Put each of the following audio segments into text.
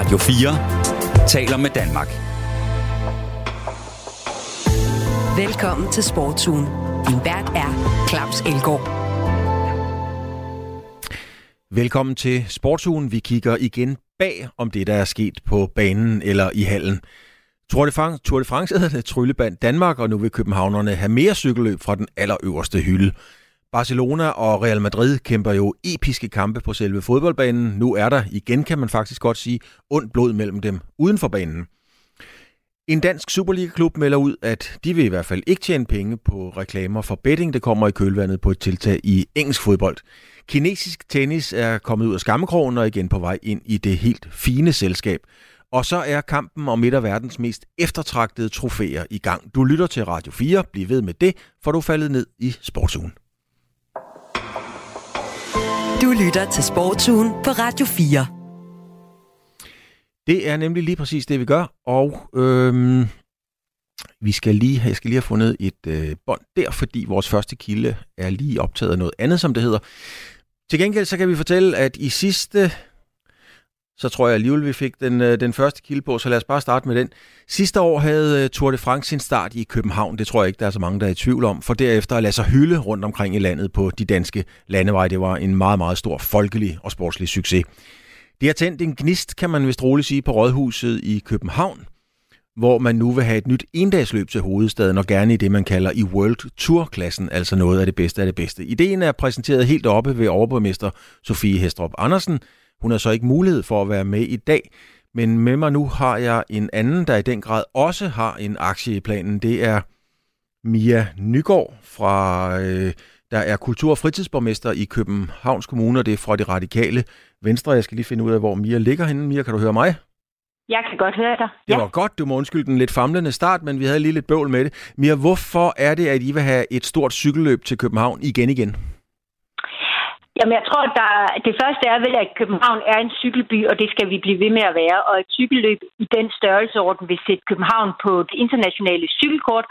Radio 4 taler med Danmark. Velkommen til Sportsugen. Din vært er Claus Elgaard. Velkommen til Sportsugen. Vi kigger igen bag om det, der er sket på banen eller i hallen. Tour de France, Tour de France hedder det Trylleband Danmark, og nu vil københavnerne have mere cykelløb fra den allerøverste hylde. Barcelona og Real Madrid kæmper jo episke kampe på selve fodboldbanen. Nu er der igen, kan man faktisk godt sige, ondt blod mellem dem uden for banen. En dansk Superliga-klub melder ud, at de vil i hvert fald ikke tjene penge på reklamer for betting. Det kommer i kølvandet på et tiltag i engelsk fodbold. Kinesisk tennis er kommet ud af skammekrogen og igen på vej ind i det helt fine selskab. Og så er kampen om et af verdens mest eftertragtede trofæer i gang. Du lytter til Radio 4. Bliv ved med det, for du er faldet ned i sportsugen. Du lytter til Sportsugen på Radio 4. Det er nemlig lige præcis det, vi gør, og øhm, vi skal lige, jeg skal lige have fundet et øh, bånd der, fordi vores første kilde er lige optaget af noget andet, som det hedder. Til gengæld så kan vi fortælle, at i sidste så tror jeg alligevel, vi fik den, øh, den første kilde på, så lad os bare starte med den. Sidste år havde øh, Tour de France sin start i København, det tror jeg ikke, der er så mange, der er i tvivl om, for derefter at lade sig hylde rundt omkring i landet på de danske landeveje. Det var en meget, meget stor folkelig og sportslig succes. Det har tændt en gnist, kan man vist roligt sige, på Rådhuset i København, hvor man nu vil have et nyt endagsløb til hovedstaden, og gerne i det, man kalder i World Tour-klassen, altså noget af det bedste af det bedste. Ideen er præsenteret helt oppe ved overborgmester Sofie Hestrup Andersen, hun har så ikke mulighed for at være med i dag, men med mig nu har jeg en anden, der i den grad også har en aktie i planen. Det er Mia Nygaard fra, øh, der er kultur- og fritidsborgmester i Københavns Kommune, og det er fra det radikale Venstre. Jeg skal lige finde ud af, hvor Mia ligger henne. Mia, kan du høre mig? Jeg kan godt høre dig. Det var godt. Du må undskylde den lidt famlende start, men vi havde lige lidt bøvl med det. Mia, hvorfor er det, at I vil have et stort cykelløb til København igen igen? Jamen, jeg tror, der, det første er vel, at København er en cykelby, og det skal vi blive ved med at være. Og et cykelløb i den størrelseorden vil sætte København på det internationale cykelkort.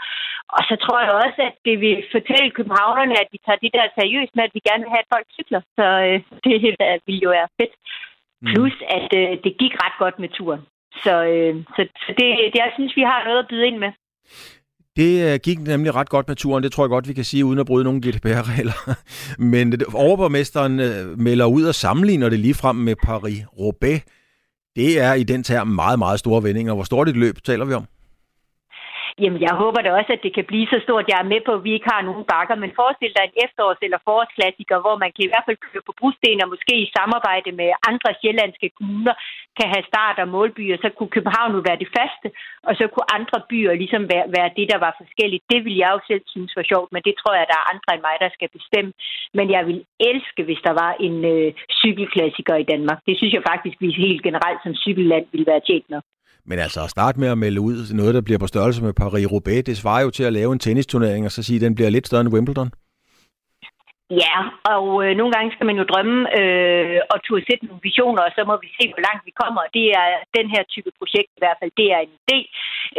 Og så tror jeg også, at det vil fortælle københavnerne, at vi tager det der seriøst med, at vi gerne vil have, at folk cykler. Så øh, det der vil jo være fedt. Mm. Plus, at øh, det gik ret godt med turen. Så, øh, så, så det, det, jeg synes, vi har noget at byde ind med. Det øh, gik nemlig ret godt med turen, det tror jeg godt, vi kan sige, uden at bryde nogle GDPR-regler. Men overborgmesteren øh, melder ud og sammenligner det lige frem med Paris-Roubaix. Det er i den term meget, meget store vendinger. Hvor stort et løb taler vi om? Jamen, jeg håber da også, at det kan blive så stort. Jeg er med på, at vi ikke har nogen bakker, men forestil dig en efterårs- eller forårsklassiker, hvor man kan i hvert fald køre på brosten og måske i samarbejde med andre sjællandske kommuner kan have start- og målbyer. Så kunne København jo være det faste, og så kunne andre byer ligesom være, være det, der var forskelligt. Det vil jeg jo selv synes var sjovt, men det tror jeg, der er andre end mig, der skal bestemme. Men jeg vil elske, hvis der var en øh, cykelklassiker i Danmark. Det synes jeg faktisk, vi helt generelt som cykelland ville være tjent med. Men altså at starte med at melde ud noget, der bliver på størrelse med Paris-Roubaix, det svarer jo til at lave en tennisturnering og så sige, at den bliver lidt større end Wimbledon. Ja, og øh, nogle gange skal man jo drømme øh, og turde sætte nogle visioner, og så må vi se, hvor langt vi kommer. Det er den her type projekt i hvert fald. Det er en idé,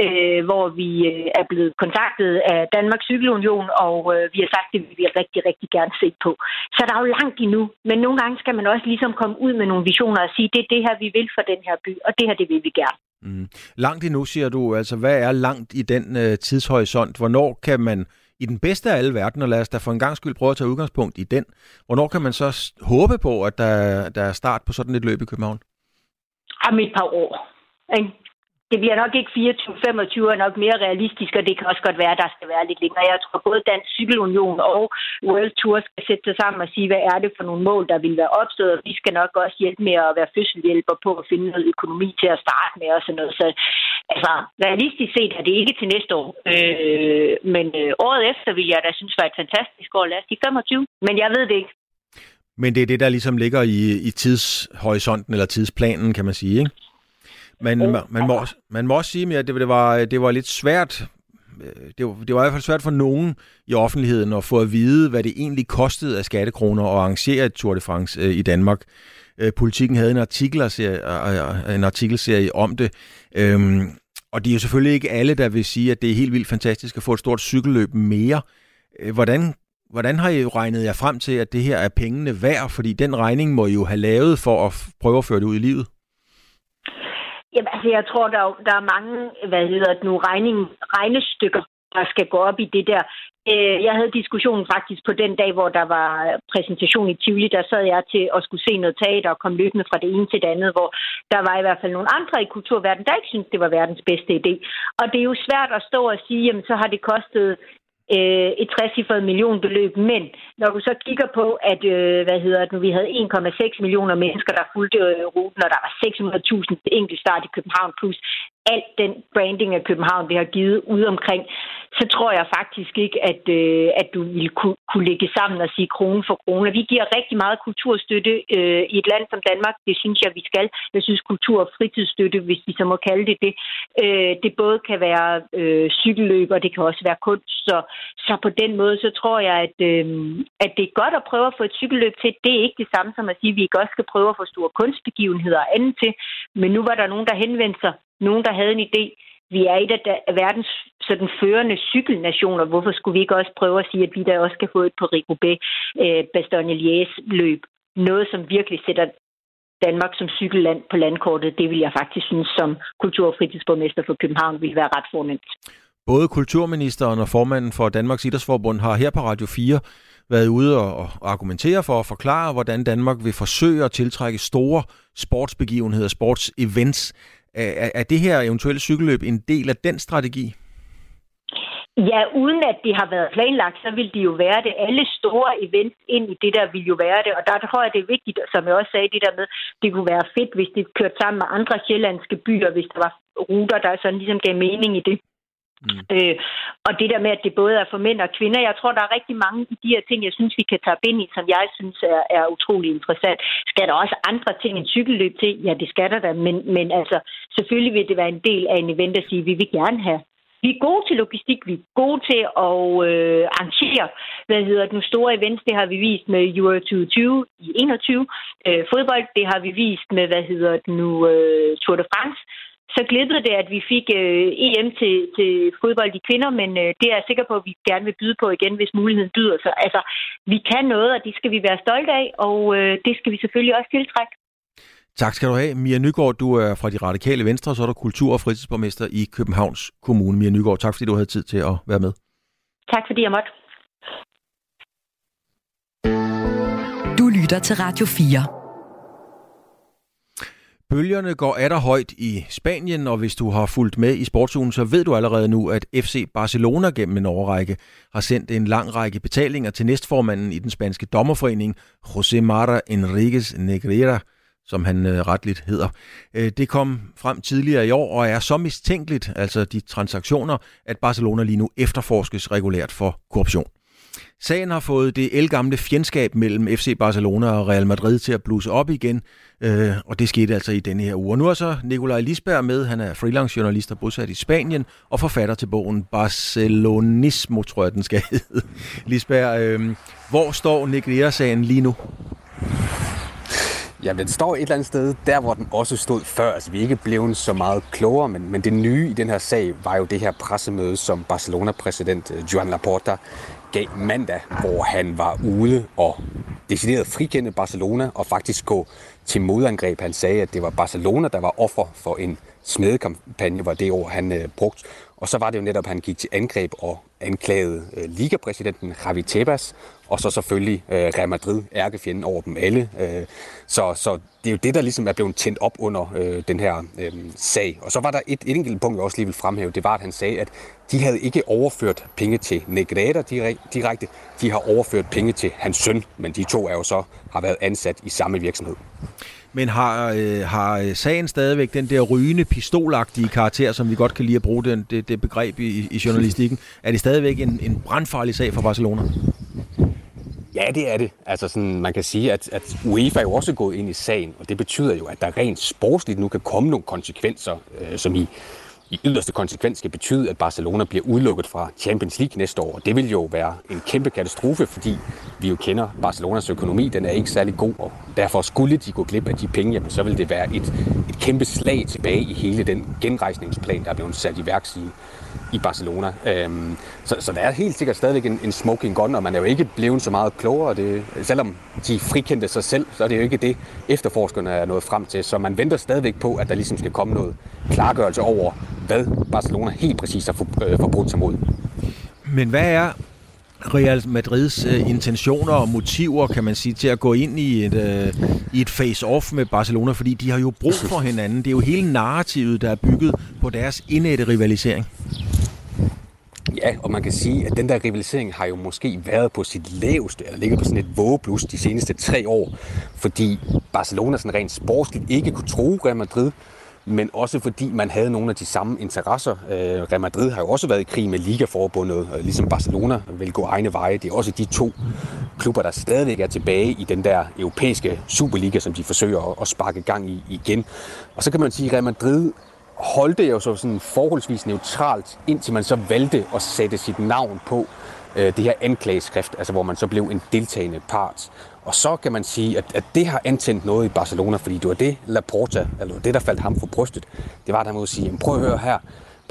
øh, hvor vi øh, er blevet kontaktet af Danmarks Cykelunion, og øh, vi har sagt, at det vil vi rigtig, rigtig gerne se på. Så der er jo langt endnu, men nogle gange skal man også ligesom komme ud med nogle visioner og sige, det er det her, vi vil for den her by, og det her, det vil vi gerne. Mm. Langt endnu, siger du. Altså, hvad er langt i den øh, tidshorisont? Hvornår kan man i den bedste af alle verdener, lad os da for en gang skyld prøve at tage udgangspunkt i den. Hvornår kan man så håbe på, at der, der er start på sådan et løb i København? Om et par år. Ikke? Det bliver nok ikke 24-25 er nok mere realistisk, og det kan også godt være, at der skal være lidt længere. Jeg tror, både Dansk Cykelunion og World Tour skal sætte sig sammen og sige, hvad er det for nogle mål, der vil være opstået, og vi skal nok også hjælpe med at være fødselhjælper på at finde noget økonomi til at starte med og sådan noget. Så altså, realistisk set er det ikke til næste år. Øh, men øh, året efter vil jeg da synes var et fantastisk år. Lad os sige 25, men jeg ved det ikke. Men det er det, der ligesom ligger i, i tidshorisonten eller tidsplanen, kan man sige, ikke? Men man, man, må, man må også sige, at det, det, var, det var lidt svært øh, det var, det var i hvert fald svært for nogen i offentligheden at få at vide, hvad det egentlig kostede af skattekroner at arrangere et Tour de France øh, i Danmark. Øh, politikken havde en, artikelserie, en artikelserie om det. Øhm, og det er jo selvfølgelig ikke alle, der vil sige, at det er helt vildt fantastisk at få et stort cykelløb mere. Hvordan, hvordan har I regnet jer frem til, at det her er pengene værd? Fordi den regning må I jo have lavet for at prøve at føre det ud i livet. Jamen, altså, jeg tror, der, der er mange, hvad hedder det nu, regning, regnestykker, der skal gå op i det der. Øh, jeg havde diskussionen faktisk på den dag, hvor der var præsentation i Tivoli. Der sad jeg til at skulle se noget teater og komme løbende fra det ene til det andet, hvor der var i hvert fald nogle andre i kulturverdenen, der ikke syntes, det var verdens bedste idé. Og det er jo svært at stå og sige, jamen så har det kostet øh, et 60 millionbeløb, men når du så kigger på, at øh, hvad hedder det, vi havde 1,6 millioner mennesker, der fulgte øh, ruten, og der var 600.000 enkeltstart i København, plus alt den branding af København, det har givet ud omkring, så tror jeg faktisk ikke, at, øh, at du ville kunne, kunne lægge sammen og sige krone for krone. Vi giver rigtig meget kulturstøtte øh, i et land som Danmark. Det synes jeg, vi skal. Jeg synes, kultur- og fritidsstøtte, hvis vi så må kalde det det, øh, det både kan være øh, cykelløb, og det kan også være kunst. Så, så på den måde, så tror jeg, at, øh, at det er godt at prøve at få et cykelløb til. Det er ikke det samme som at sige, at vi ikke også skal prøve at få store kunstbegivenheder og andet til. Men nu var der nogen, der henvendte sig nogen, der havde en idé. Vi er et af verdens sådan førende cykelnationer. Hvorfor skulle vi ikke også prøve at sige, at vi der også kan få et på Roubaix øh, bastogne løb Noget, som virkelig sætter Danmark som cykelland på landkortet, det vil jeg faktisk synes som kultur- og fritidsborgmester for København vil være ret fornemt. Både kulturministeren og formanden for Danmarks Idrætsforbund har her på Radio 4 været ude og argumentere for at forklare, hvordan Danmark vil forsøge at tiltrække store sportsbegivenheder, sportsevents er, er det her eventuelle cykelløb en del af den strategi? Ja, uden at det har været planlagt, så vil det jo være det. Alle store events ind i det der vil jo være det. Og der tror jeg, det er vigtigt, som jeg også sagde, det der med, det kunne være fedt, hvis det kørte sammen med andre sjællandske byer, hvis der var ruter, der sådan ligesom gav mening i det. Mm. Øh, og det der med, at det både er for mænd og kvinder, jeg tror, der er rigtig mange af de her ting, jeg synes, vi kan tage ind i, som jeg synes er, er utrolig interessant. Skal der også andre ting end cykelløb til? Ja, det skal der da, men, men altså, selvfølgelig vil det være en del af en event at sige, at vi vil gerne have vi er gode til logistik, vi er gode til at øh, arrangere, hvad hedder det nu, store events. Det har vi vist med Euro 2020 i 21. Øh, fodbold, det har vi vist med, hvad hedder det nu, øh, Tour de France så glippede det, at vi fik øh, EM til, til fodbold i kvinder, men øh, det er jeg sikker på, at vi gerne vil byde på igen, hvis muligheden byder sig. Altså, vi kan noget, og det skal vi være stolte af, og øh, det skal vi selvfølgelig også tiltrække. Tak skal du have. Mia Nygaard, du er fra de radikale venstre, så er du kultur- og fritidsborgmester i Københavns Kommune. Mia Nygaard, tak fordi du havde tid til at være med. Tak fordi jeg måtte. Du lytter til Radio 4. Bølgerne går af højt i Spanien, og hvis du har fulgt med i sportsugen, så ved du allerede nu, at FC Barcelona gennem en overrække har sendt en lang række betalinger til næstformanden i den spanske dommerforening, José Mara Enriquez Negrera, som han øh, retligt hedder. Øh, det kom frem tidligere i år og er så mistænkeligt, altså de transaktioner, at Barcelona lige nu efterforskes regulært for korruption. Sagen har fået det elgamle fjendskab mellem FC Barcelona og Real Madrid til at blusse op igen, øh, og det skete altså i denne her uge. Og nu er så Nikolaj Lisberg med, han er freelance journalist og bosat i Spanien, og forfatter til bogen Barcelonismo, tror jeg den skal hedde. Lisberg, øh, hvor står Negria-sagen lige nu? Ja, den står et eller andet sted, der hvor den også stod før. Altså, vi er ikke blevet så meget klogere, men, men det nye i den her sag var jo det her pressemøde, som Barcelona-præsident øh, Joan Laporta gav mandag, hvor han var ude og decideret frikende Barcelona og faktisk gå til modangreb. Han sagde, at det var Barcelona, der var offer for en smedekampagne, var det ord, han øh, brugte. Og så var det jo netop, at han gik til angreb og anklagede øh, ligapræsidenten Javi Tebas, og så selvfølgelig øh, Real Madrid, ærkefjenden over dem alle. Øh, så, så det er jo det, der ligesom er blevet tændt op under øh, den her øh, sag. Og så var der et, et enkelt punkt, jeg også lige vil fremhæve, det var, at han sagde, at de havde ikke overført penge til Negreda direkte, de har overført penge til hans søn, men de to er jo så har været ansat i samme virksomhed. Men har, øh, har øh, sagen stadigvæk den der rygende pistolagtige karakter, som vi godt kan lide at bruge den, det, det begreb i, i journalistikken? Er det stadigvæk en, en brandfarlig sag for Barcelona? Ja, det er det. Altså sådan, man kan sige, at, at UEFA er jo også gået ind i sagen, og det betyder jo, at der rent sportsligt nu kan komme nogle konsekvenser, øh, som i i yderste konsekvens skal betyde, at Barcelona bliver udelukket fra Champions League næste år. Det vil jo være en kæmpe katastrofe, fordi vi jo kender Barcelonas økonomi. Den er ikke særlig god, og derfor skulle de gå glip af de penge, jamen, så vil det være et, et kæmpe slag tilbage i hele den genrejsningsplan, der er blevet sat i værk siden i Barcelona. Øhm, så, så der er helt sikkert stadigvæk en, en smoking gun, og man er jo ikke blevet så meget klogere. Det, selvom de frikendte sig selv, så er det jo ikke det, efterforskerne er nået frem til. Så man venter stadigvæk på, at der ligesom skal komme noget klargørelse over, hvad Barcelona helt præcis har øh, forbrudt sig mod. Men hvad er Real Madrids øh, intentioner og motiver, kan man sige, til at gå ind i et, øh, i et face-off med Barcelona, fordi de har jo brug for hinanden. Det er jo hele narrativet, der er bygget på deres indætte rivalisering. Ja, og man kan sige, at den der rivalisering har jo måske været på sit laveste, eller ligget på sådan et vågeblus de seneste tre år, fordi Barcelona sådan rent sportsligt ikke kunne tro Real Madrid, men også fordi man havde nogle af de samme interesser. Øh, Real Madrid har jo også været i krig med Ligaforbundet, og ligesom Barcelona vil gå egne veje. Det er også de to klubber, der stadigvæk er tilbage i den der europæiske Superliga, som de forsøger at sparke gang i igen. Og så kan man sige, at Real Madrid holdte jo så sådan forholdsvis neutralt, indtil man så valgte at sætte sit navn på øh, det her anklageskrift, altså hvor man så blev en deltagende part. Og så kan man sige, at, at det har antændt noget i Barcelona, fordi det var det, Laporta, eller det, der faldt ham for brystet, det var, at han må sige, prøv at høre her,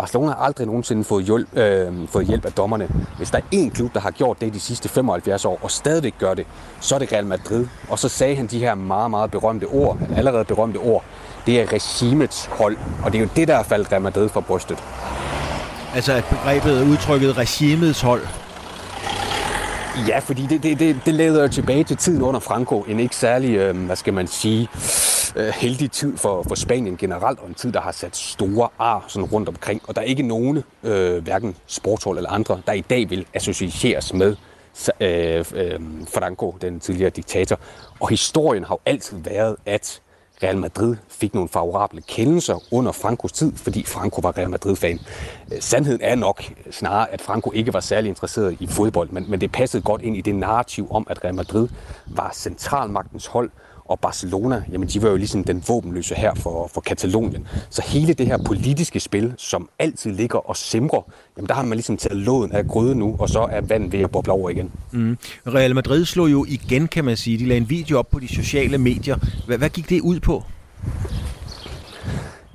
Barcelona har aldrig nogensinde fået hjælp, øh, fået hjælp af dommerne. Hvis der er én klub, der har gjort det de sidste 75 år, og stadigvæk gør det, så er det Real Madrid. Og så sagde han de her meget, meget berømte ord, allerede berømte ord, det er regimets hold, og det er jo det, der er faldt Real Madrid for brystet. Altså at begrebet udtrykket regimets hold, Ja, fordi det, det, det, det leder jo tilbage til tiden under Franco. En ikke særlig, øh, hvad skal man sige, øh, heldig tid for, for Spanien generelt, og en tid, der har sat store ar sådan rundt omkring. Og der er ikke nogen, øh, hverken sportshold eller andre, der i dag vil associeres med øh, øh, Franco, den tidligere diktator. Og historien har jo altid været, at Real Madrid fik nogle favorable kendelser under Frankos tid, fordi Franco var Real Madrid-fan. Øh, sandheden er nok snarere, at Franco ikke var særlig interesseret i fodbold, men, men det passede godt ind i det narrativ om, at Real Madrid var centralmagtens hold, og Barcelona, jamen de var jo ligesom den våbenløse her for, for Katalonien. Så hele det her politiske spil, som altid ligger og simrer, jamen der har man ligesom taget låden af gryden nu, og så er vandet ved at boble over igen. Mm. Real Madrid slog jo igen, kan man sige. De lagde en video op på de sociale medier. Hvad, hvad gik det ud på?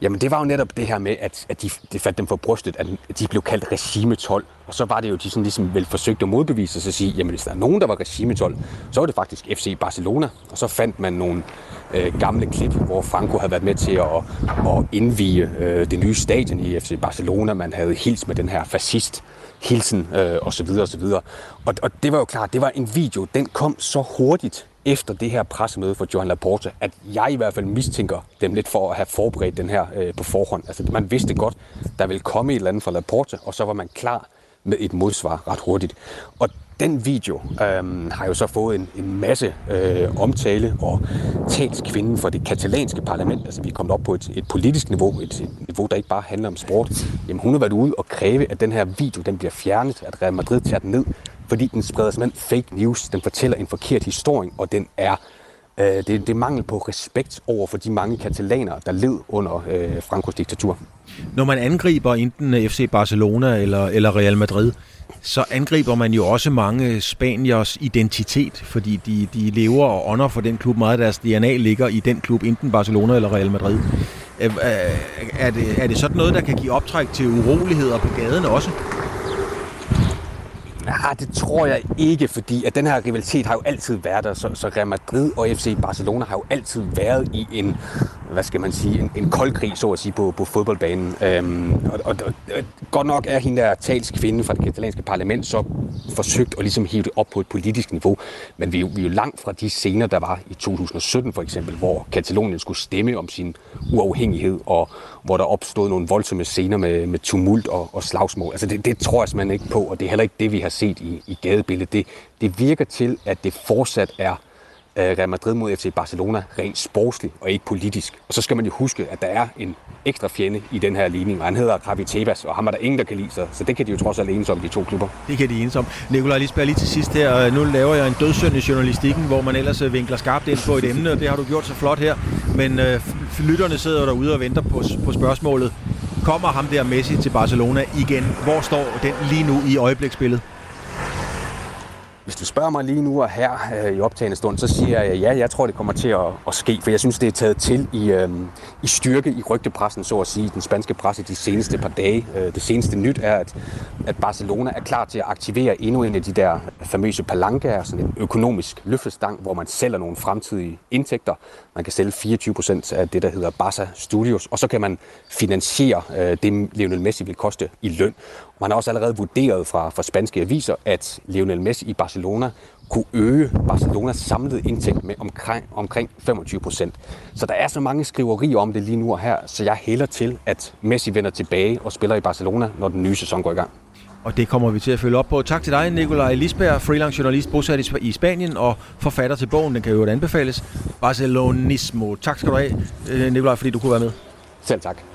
Jamen det var jo netop det her med, at, at de, det faldt dem for brystet, at de blev kaldt regimetol. Og så var det jo, de sådan ligesom vel forsøgte at modbevise sig og sige, jamen hvis der er nogen, der var regimetol, så var det faktisk FC Barcelona. Og så fandt man nogle øh, gamle klip, hvor Franco havde været med til at, at indvige øh, det nye stadion i FC Barcelona. Man havde hils med den her fascist hilsen øh, osv. osv. Og, og det var jo klart, det var en video, den kom så hurtigt efter det her pressemøde for Johan Laporta, at jeg i hvert fald mistænker dem lidt for at have forberedt den her øh, på forhånd. Altså man vidste godt, der ville komme et eller andet fra Laporta, og så var man klar med et modsvar ret hurtigt. Og den video øh, har jo så fået en, en masse øh, omtale, og talskvinden for det katalanske parlament, altså vi er kommet op på et, et politisk niveau, et, et niveau, der ikke bare handler om sport, jamen hun har været ude og kræve, at den her video den bliver fjernet, at Real Madrid tager den ned, fordi den spreder simpelthen fake news, den fortæller en forkert historie, og den er øh, det, det er mangel på respekt over for de mange katalanere, der led under øh, Frankos diktatur. Når man angriber enten øh, FC Barcelona eller, eller Real Madrid, så angriber man jo også mange spaniers identitet, fordi de, de lever og ånder for den klub. Meget af deres DNA ligger i den klub, enten Barcelona eller Real Madrid. Er, er, det, er det sådan noget, der kan give optræk til uroligheder på gaden også? Nej, det tror jeg ikke, fordi at den her rivalitet har jo altid været der, så, så Real Madrid og FC Barcelona har jo altid været i en, hvad skal man sige, en, en kold krig, så at sige, på, på fodboldbanen. Øhm, og, og, og, godt nok er hende der talskvinde fra det katalanske parlament så forsøgt at ligesom hive det op på et politisk niveau, men vi er jo, vi er jo langt fra de scener, der var i 2017 for eksempel, hvor Katalonien skulle stemme om sin uafhængighed, og hvor der opstod nogle voldsomme scener med, med tumult og, og slagsmål. Altså det, det tror jeg simpelthen ikke på, og det er heller ikke det, vi har set i, i gadebilledet. Det, det virker til, at det fortsat er Øh, Real Madrid mod FC Barcelona rent sportsligt og ikke politisk. Og så skal man jo huske, at der er en ekstra fjende i den her ligning, og han hedder Javi Tebas, og ham er der ingen, der kan lide sig. Så det kan de jo trods alt enes om, de to klubber. Det kan de enes om. Nikolaj Lisberg, lige til sidst her. Øh, nu laver jeg en dødssynd i journalistikken, hvor man ellers øh, vinkler skarpt ind på et emne, og det har du gjort så flot her. Men øh, lytterne sidder derude og venter på, på spørgsmålet. Kommer ham der Messi til Barcelona igen? Hvor står den lige nu i øjebliksbilledet? Hvis du spørger mig lige nu og her øh, i optagende stund, så siger jeg, ja, jeg tror, det kommer til at, at ske, for jeg synes, det er taget til i, øh, i styrke i rygtepressen, så at sige, den spanske presse de seneste par dage. Øh, det seneste nyt er, at, at Barcelona er klar til at aktivere endnu en af de der famøse palancaer, sådan en økonomisk løftestang, hvor man sælger nogle fremtidige indtægter. Man kan sælge 24 procent af det, der hedder Barca Studios, og så kan man finansiere øh, det, Lionel Messi vil koste i løn. Man har også allerede vurderet fra, fra spanske aviser, at Lionel Messi i Barcelona kunne øge Barcelonas samlede indtægt med omkring, omkring 25 procent. Så der er så mange skriverier om det lige nu og her, så jeg hælder til, at Messi vender tilbage og spiller i Barcelona, når den nye sæson går i gang. Og det kommer vi til at følge op på. Tak til dig, Nikolaj Lisberg, freelance journalist bosat i Spanien og forfatter til bogen. Den kan jo anbefales. Barcelonismo. Tak skal du have, øh, Nikolaj, fordi du kunne være med. Selv tak.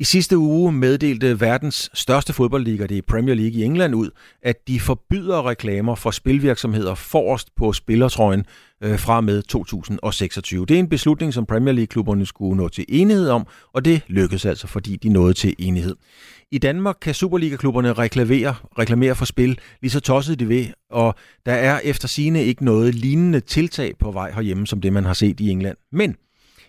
I sidste uge meddelte verdens største fodboldliga, det er Premier League i England, ud, at de forbyder reklamer for spilvirksomheder forrest på spillertrøjen øh, fra med 2026. Det er en beslutning, som Premier League-klubberne skulle nå til enighed om, og det lykkedes altså, fordi de nåede til enighed. I Danmark kan Superliga-klubberne reklamere, reklamere for spil, lige så tosset de ved, og der er efter sine ikke noget lignende tiltag på vej herhjemme, som det man har set i England. Men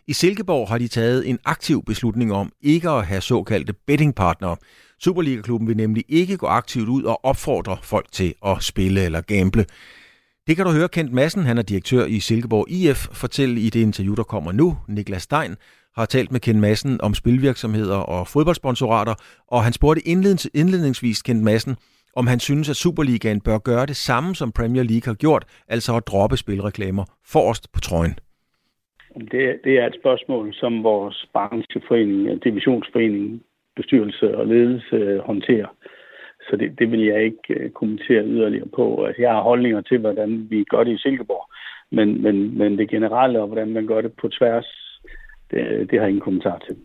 i Silkeborg har de taget en aktiv beslutning om ikke at have såkaldte bettingpartnere. Superliga-klubben vil nemlig ikke gå aktivt ud og opfordre folk til at spille eller gamble. Det kan du høre Kent Madsen, han er direktør i Silkeborg IF, fortælle i det interview, der kommer nu. Niklas Stein har talt med Kent Madsen om spilvirksomheder og fodboldsponsorater, og han spurgte indledningsvis Kent Madsen, om han synes, at Superligaen bør gøre det samme, som Premier League har gjort, altså at droppe spilreklamer forrest på trøjen. Det, det er et spørgsmål, som vores brancheforening, øh, divisionsforening, bestyrelse og ledelse øh, håndterer. Så det, det vil jeg ikke øh, kommentere yderligere på. Altså, jeg har holdninger til, hvordan vi gør det i Silkeborg, men, men, men det generelle og hvordan man gør det på tværs, det, det har jeg ingen kommentar til.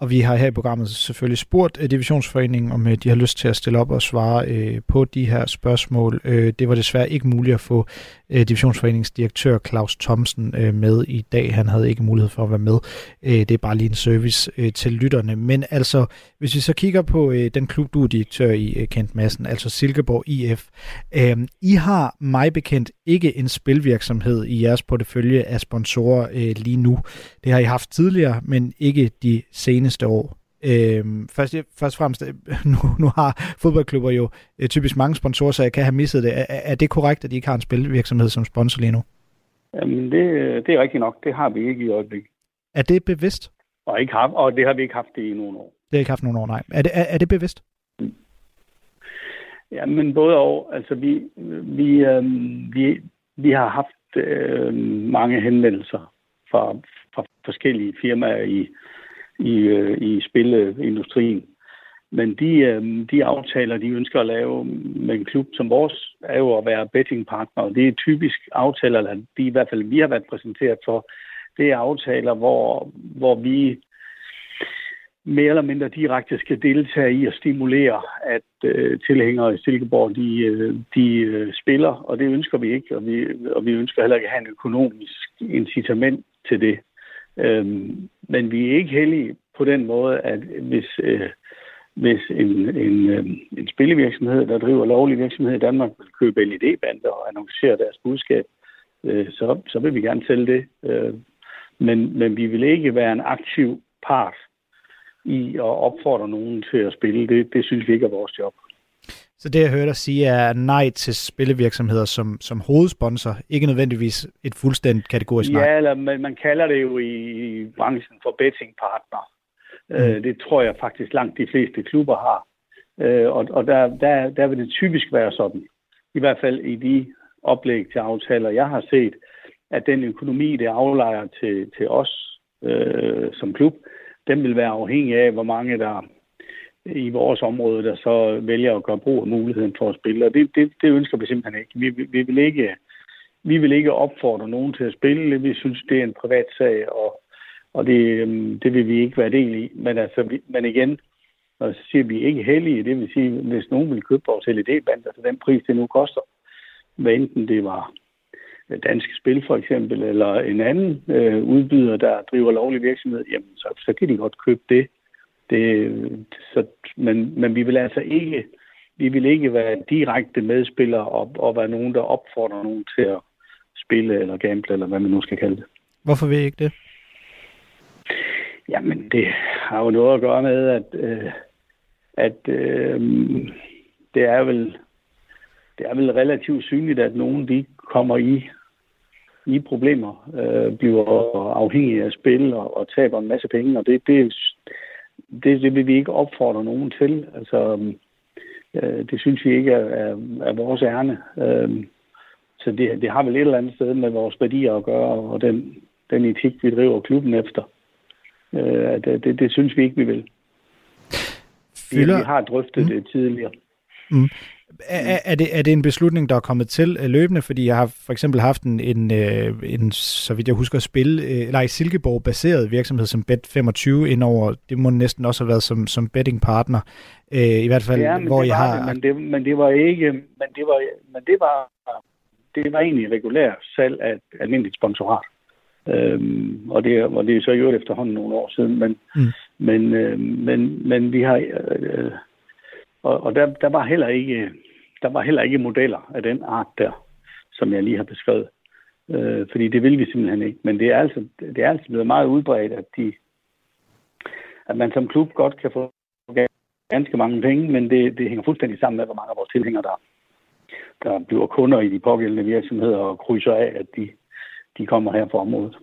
Og vi har her i programmet selvfølgelig spurgt Divisionsforeningen, om de har lyst til at stille op og svare på de her spørgsmål. Det var desværre ikke muligt at få øh, Divisionsforeningens direktør Claus Thomsen øh, med i dag. Han havde ikke mulighed for at være med. Øh, det er bare lige en service øh, til lytterne. Men altså, hvis vi så kigger på øh, den klub, du er direktør i, øh, Kent Madsen, altså Silkeborg IF. Øh, I har mig bekendt ikke en spilvirksomhed i jeres portefølje af sponsorer øh, lige nu. Det har I haft tidligere, men ikke de seneste år. Øhm, først, først og fremmest, øh, nu, nu har fodboldklubber jo øh, typisk mange sponsorer, så jeg kan have misset det. Er, er det korrekt, at de ikke har en spilvirksomhed som sponsor lige nu? Jamen, det, det er rigtigt nok. Det har vi ikke i øjeblikket. Er det bevidst? Og, ikke har, og det har vi ikke haft det i nogle år. Det har ikke haft nogle år, nej. Er det, er, er det bevidst? Ja, men både og. Altså, vi, vi, øh, vi, vi har haft øh, mange henvendelser fra, fra forskellige firmaer i, i, øh, i spilindustrien. Men de, øh, de aftaler, de ønsker at lave med en klub som vores, er jo at være bettingpartner. Og Det er typisk aftaler, eller de i hvert fald vi har været præsenteret for, det er aftaler, hvor, hvor vi mere eller mindre direkte skal deltage i at stimulere, at øh, tilhængere i Silkeborg, de, øh, de øh, spiller, og det ønsker vi ikke, og vi, og vi ønsker heller ikke at have en økonomisk incitament til det. Øhm, men vi er ikke heldige på den måde, at hvis, øh, hvis en, en, øh, en spillevirksomhed, der driver lovlig virksomhed i Danmark, vil købe LED-bander og annoncere deres budskab, øh, så, så vil vi gerne sælge det. Øh, men, men vi vil ikke være en aktiv part i at opfordre nogen til at spille. Det, det synes vi ikke er vores job. Så det, jeg hørte dig sige, er nej til spillevirksomheder som, som hovedsponsor, ikke nødvendigvis et fuldstændigt kategorisk nej. Ja, eller man, man kalder det jo i, i branchen for betting partner. Mm. Øh, det tror jeg faktisk langt de fleste klubber har. Øh, og og der, der, der vil det typisk være sådan, i hvert fald i de oplæg til aftaler, jeg har set, at den økonomi, det aflejer til, til os øh, som klub, den vil være afhængig af, hvor mange der i vores område, der så vælger at gøre brug af muligheden for at spille. Og det, det, det ønsker vi simpelthen ikke. Vi, vi, vil ikke. vi vil ikke opfordre nogen til at spille. Vi synes, det er en privat sag, og, og det, øhm, det vil vi ikke være del i. Men, altså, vi, men igen, når så siger vi ikke heldige, det vil sige, hvis nogen vil købe vores LED-band, altså den pris, det nu koster, hvad enten det var danske spil for eksempel, eller en anden øh, udbyder, der driver lovlig virksomhed, jamen så, så kan de godt købe det det, så, men, men vi vil altså ikke, vi vil ikke være direkte medspillere og, og være nogen, der opfordrer nogen til at spille eller gamble, eller hvad man nu skal kalde det. Hvorfor vil I ikke det? Jamen, det har jo noget at gøre med, at, øh, at øh, det er vel det er vel relativt synligt, at nogen de kommer i, i problemer, øh, bliver afhængige af spil og, og taber en masse penge, og det, det, det, det vil vi ikke opfordre nogen til. Altså, øh, det synes vi ikke er, er, er vores ærne. Øh, så det, det har vel et eller andet sted med vores værdier at gøre, og den, den etik, vi driver klubben efter. Øh, det, det, det synes vi ikke, vi vil. Fylder... Vi har drøftet mm. det tidligere. Mm. Er, er, det, er det en beslutning, der er kommet til øh, løbende? Fordi jeg har for eksempel haft en, en, øh, en så vidt jeg husker, spil, øh, eller i Silkeborg-baseret virksomhed som Bet25 indover. Det må næsten også have været som, som bettingpartner. I hvert fald, ja, hvor jeg har... Det, men, det, men det var ikke... Men det var, men det var, det var egentlig regulær salg af almindeligt sponsorat. Øhm, og, det, og det er så jo efterhånden nogle år siden. Men, mm. men, øh, men, men vi har... Øh, og, og der, der var heller ikke der var heller ikke modeller af den art der, som jeg lige har beskrevet. Øh, fordi det vil vi simpelthen ikke. Men det er altså, det er altså blevet meget udbredt, at, de, at man som klub godt kan få ganske mange penge, men det, det hænger fuldstændig sammen med, hvor mange af vores tilhængere, der, der bliver kunder i de pågældende virksomheder og krydser af, at de, de kommer her på området.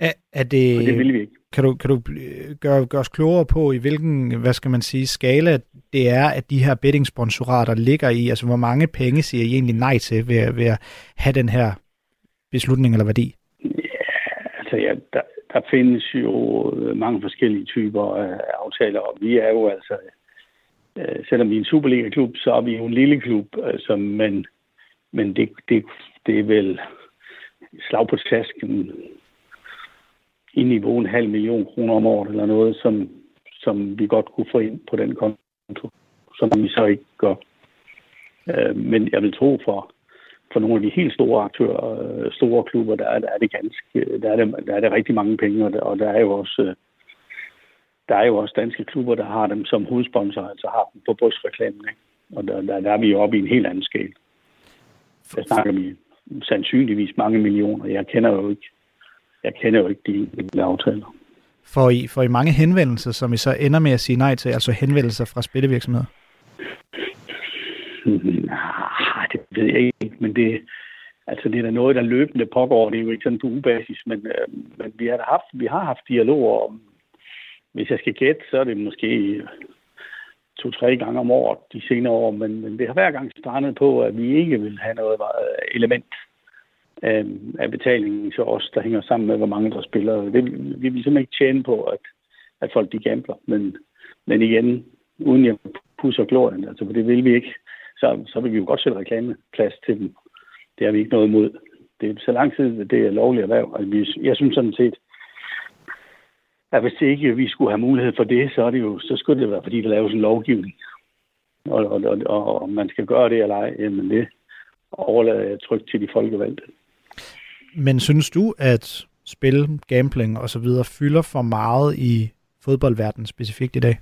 Er, er det, og det vil vi ikke. Kan du, kan du øh, gøre, gøre os klogere på, i hvilken, hvad skal man sige, skala det er, at de her betting-sponsorater ligger i? Altså, hvor mange penge siger I egentlig nej til ved, ved at have den her beslutning eller værdi? Ja, altså ja, der, der findes jo øh, mange forskellige typer af aftaler, og vi er jo altså, øh, selvom vi er en Superliga-klub, så er vi jo en lille klub, altså, men, men det, det, det er vel slag på tasken i niveau en halv million kroner om året eller noget, som, som vi godt kunne få ind på den konto, som vi så ikke gør. Øh, men jeg vil tro for, for nogle af de helt store aktører, øh, store klubber, der er, der er det ganske, der er det, der er det rigtig mange penge, og der, og der er jo også øh, der er jo også danske klubber, der har dem som hovedsponsor, altså har dem på brystreklamen. Ikke? Og der, der, der er vi jo oppe i en helt anden skala. Der snakker vi sandsynligvis mange millioner. Jeg kender jo ikke jeg kender jo ikke de enkelte aftaler. Får I, får I mange henvendelser, som I så ender med at sige nej til, altså henvendelser fra spillevirksomheder? Nej, det ved jeg ikke, men det, altså det er da noget, der løbende pågår. Det er jo ikke sådan på ubasis, men, øh, men vi, har haft, vi har haft dialoger om, hvis jeg skal gætte, så er det måske to-tre gange om året de senere år, men, men det har hver gang strandet på, at vi ikke vil have noget element Øhm, af, af betalingen til os, der hænger sammen med, hvor mange der spiller. Det, vi vil simpelthen ikke tjene på, at, at folk de gambler. Men, men igen, uden jeg pusser glorien, altså for det vil vi ikke, så, så vil vi jo godt sætte reklameplads til dem. Det har vi ikke noget imod. Det er så lang tid, det er lovligt erhverv. Altså, jeg synes sådan set, at hvis ikke vi skulle have mulighed for det, så, er det jo, så skulle det være, fordi der laves en lovgivning. Og, og, og, og man skal gøre det eller ej, jamen det overlader jeg trygt til de folkevalgte. Men synes du, at spil, gambling og så videre fylder for meget i fodboldverdenen specifikt i dag?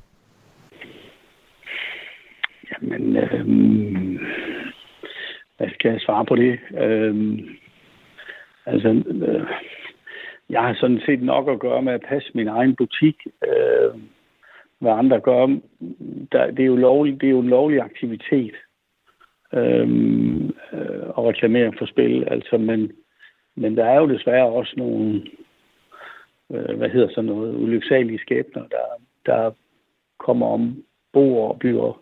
Jamen, øh, hvad skal jeg svare på det? Øh, altså, øh, jeg har sådan set nok at gøre med at passe min egen butik. Øh, hvad andre gør, der, det, er jo lovlig, det er jo en lovlig aktivitet øh, øh, at reklamere for spil. Altså, men men der er jo desværre også nogle, øh, hvad hedder så noget, ulyksalige skæbner, der, der kommer om bord og bliver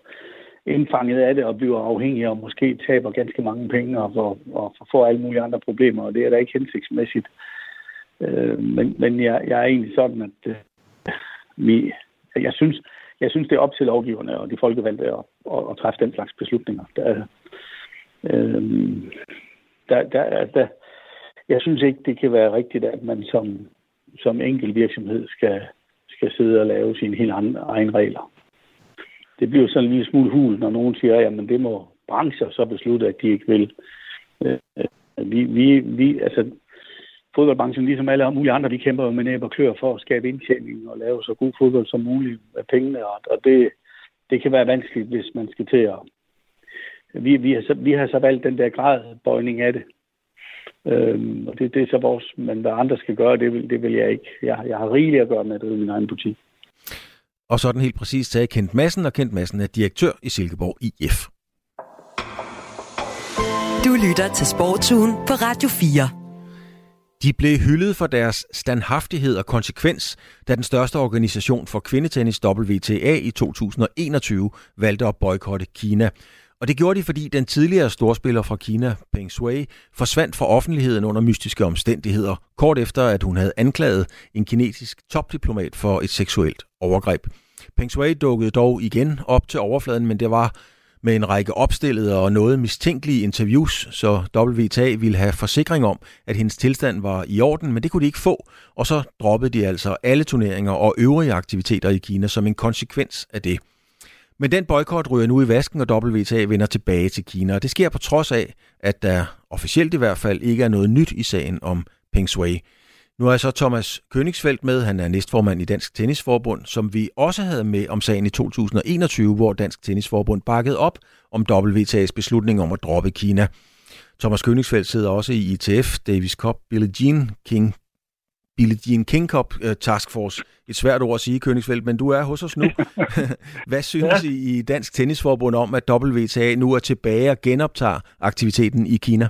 indfanget af det og bliver afhængige og måske taber ganske mange penge og, og, og får alle mulige andre problemer, og det er da ikke hensigtsmæssigt. Øh, men men jeg, jeg er egentlig sådan, at øh, vi, jeg, synes, jeg synes, det er op til lovgiverne og de folkevalgte at, at, at træffe den slags beslutninger. Der, øh, der, der, der, jeg synes ikke, det kan være rigtigt, at man som, som enkel virksomhed skal, skal sidde og lave sine helt egne regler. Det bliver sådan en lille smule hul, når nogen siger, at det må brancher så beslutte, at de ikke vil. Øh, øh, vi, vi, vi, altså, fodboldbranchen, ligesom alle mulige andre, vi kæmper jo med næb og klør for at skabe indtjening og lave så god fodbold som muligt med pengene. Og det, det kan være vanskeligt, hvis man skal til at... Vi, vi, har, så, vi har så valgt den der gradbøjning af det. Øhm, og det, det er så vores... Men hvad andre skal gøre, det vil, det vil jeg ikke. Jeg, jeg har rigeligt at gøre med at drive min egen butik. Og sådan helt præcis sagde Kent Madsen, og Kent Madsen er direktør i Silkeborg IF. Du lytter til Sportsugen på Radio 4. De blev hyldet for deres standhaftighed og konsekvens, da den største organisation for kvindetennis WTA i 2021 valgte at boykotte Kina. Og det gjorde de, fordi den tidligere storspiller fra Kina, Peng Shui, forsvandt fra offentligheden under mystiske omstændigheder, kort efter at hun havde anklaget en kinesisk topdiplomat for et seksuelt overgreb. Peng Shui dukkede dog igen op til overfladen, men det var med en række opstillede og noget mistænkelige interviews, så WTA ville have forsikring om, at hendes tilstand var i orden, men det kunne de ikke få, og så droppede de altså alle turneringer og øvrige aktiviteter i Kina som en konsekvens af det. Men den boykot ryger nu i vasken, og WTA vender tilbage til Kina, og det sker på trods af, at der officielt i hvert fald ikke er noget nyt i sagen om Peng Shui. Nu er så Thomas Königsfeldt med. Han er næstformand i Dansk Tennisforbund, som vi også havde med om sagen i 2021, hvor Dansk Tennisforbund bakkede op om WTA's beslutning om at droppe Kina. Thomas Königsfeldt sidder også i ITF, Davis Cup, Billie Jean King, Billie Jean King Cup uh, Task Force. Et svært ord at sige, Königsfeldt, men du er hos os nu. Hvad synes ja. I i Dansk Tennisforbund om, at WTA nu er tilbage og genoptager aktiviteten i Kina?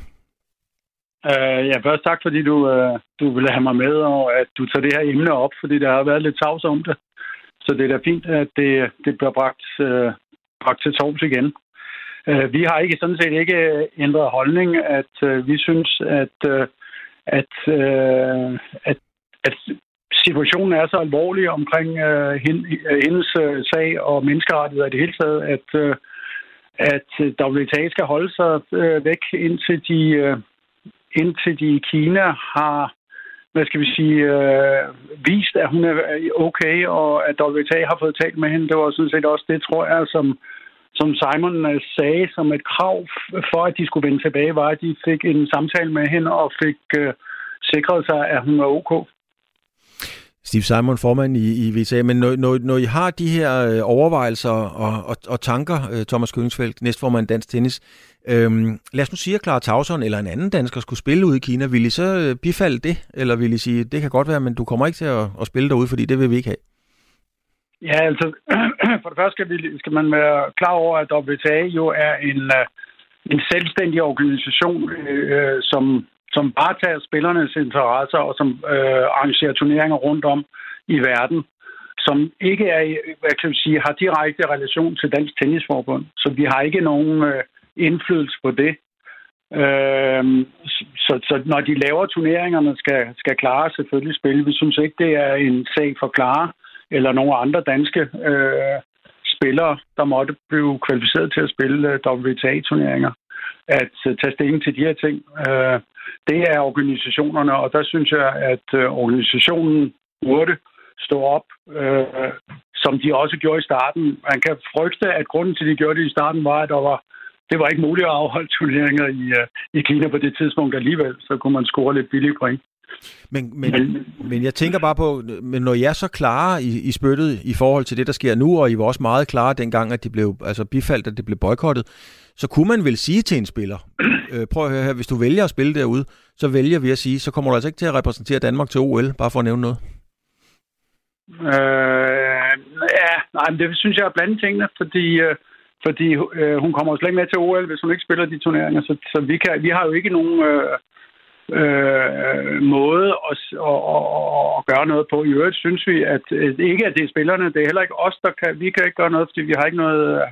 Uh, ja, først tak, fordi du, uh, du ville have mig med, og at du tager det her emne op, fordi der har været lidt tavs om det. Så det er da fint, at det, det bliver bragt, uh, bragt til tors igen. Uh, vi har ikke sådan set ikke ændret holdning, at uh, vi synes, at, uh, at, uh, at, at situationen er så alvorlig omkring øh, øh, hendes øh, sag og menneskerettigheder i det hele taget, at, øh, at øh, WTA skal holde sig øh, væk indtil de... øh, indtil de i Kina har hvad skal vi sige, øh, vist, at hun er øh, okay, og at WTA har fået talt med hende. Det var sådan set også det, tror jeg, som, som Simon sagde som et krav for, at de skulle vende tilbage, var, at de fik en samtale med hende og fik øh, sikret sig, at hun var okay. Steve Simon, formand i, i VTA, men når, når, når I har de her øh, overvejelser og, og, og tanker, øh, Thomas Kønsfeldt, næstformand Dansk Tennis, øhm, lad os nu sige, at Clara Tauson eller en anden dansker skulle spille ud i Kina, vil I så øh, bifalde det, eller vil I sige, det kan godt være, men du kommer ikke til at, at spille derude, fordi det vil vi ikke have? Ja, altså, for det første skal, vi, skal man være klar over, at WTA jo er en, en selvstændig organisation, øh, som som bare tager spillernes interesser og som øh, arrangerer turneringer rundt om i verden, som ikke er, hvad kan vi sige, har direkte relation til Dansk Tennisforbund. Så vi har ikke nogen øh, indflydelse på det. Øh, så, så når de laver turneringerne, skal, skal klare selvfølgelig spille. Vi synes ikke, det er en sag for klare eller nogle andre danske øh, spillere, der måtte blive kvalificeret til at spille øh, WTA-turneringer, at øh, tage stilling til de her ting. Øh, det er organisationerne, og der synes jeg, at øh, organisationen burde stå op, øh, som de også gjorde i starten. Man kan frygte, at grunden til, at de gjorde det i starten, var, at der var, det var ikke muligt at afholde turneringer i, uh, i Kina på det tidspunkt alligevel. Så kunne man score lidt billige point. Men, men, men, men jeg tænker bare på, men når jeg er så klare i, i spyttet i forhold til det, der sker nu, og I var også meget klare dengang, at de blev altså bifaldt, at det blev boykottet, så kunne man vel sige til en spiller, øh, prøv at høre her, hvis du vælger at spille derude, så vælger vi at sige, så kommer du altså ikke til at repræsentere Danmark til OL, bare for at nævne noget. Øh, ja, nej, men det synes jeg er blandt tingene, fordi, øh, fordi øh, hun kommer slet ikke med til OL, hvis hun ikke spiller de turneringer, så, så vi, kan, vi har jo ikke nogen... Øh, øh, måde at, at, at, at gøre noget på. I øvrigt synes vi, at ikke at det er spillerne, det er heller ikke os, der kan, vi kan ikke gøre noget, fordi vi har ikke noget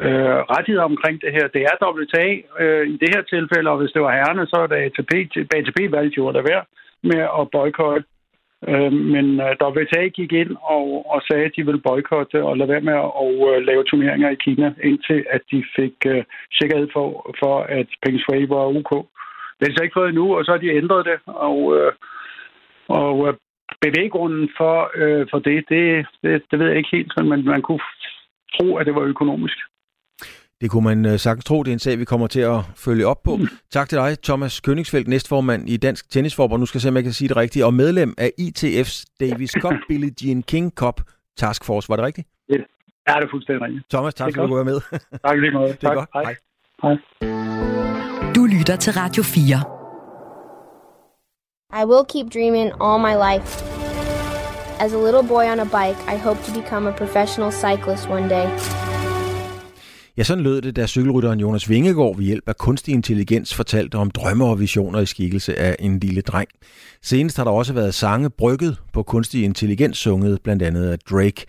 øh, rettigheder omkring det her. Det er WTA øh, i det her tilfælde, og hvis det var herrene, så er det ATP. ATP valgte jo at lade være med at boykotte. Øh, men øh, WTA gik ind og, og sagde, at de ville boykotte og lade være med at og, øh, lave turneringer i Kina, indtil at de fik øh, sikkerhed for, for at Peng Shui var OK. Det er så ikke fået endnu, og så har de ændret det. Og, øh, og øh, bevæggrunden for, øh, for det, det, det, det ved jeg ikke helt, men man kunne tro, at det var økonomisk. Det kunne man øh, sagtens tro. Det er en sag, vi kommer til at følge op på. Mm. Tak til dig, Thomas Königsfeldt, næstformand i Dansk Tennisforbund. Nu skal jeg se, om jeg kan sige det rigtigt. Og medlem af ITF's Davis Cup Billie Jean King Cup Task Force. Var det rigtigt? Ja, det er fuldstændig rigtigt. Thomas, tak fordi du var med. tak lige meget. Det er tak. godt. Hej. Hej. Du lytter til Radio 4. I will keep dreaming all my life. As a little boy on a bike, I hope to become a professional cyclist one day. Ja, sådan lød det, da cykelrytteren Jonas Vingegaard ved hjælp af kunstig intelligens fortalte om drømme og visioner i skikkelse af en lille dreng. Senest har der også været sange brygget på kunstig intelligens sunget, blandt andet af Drake.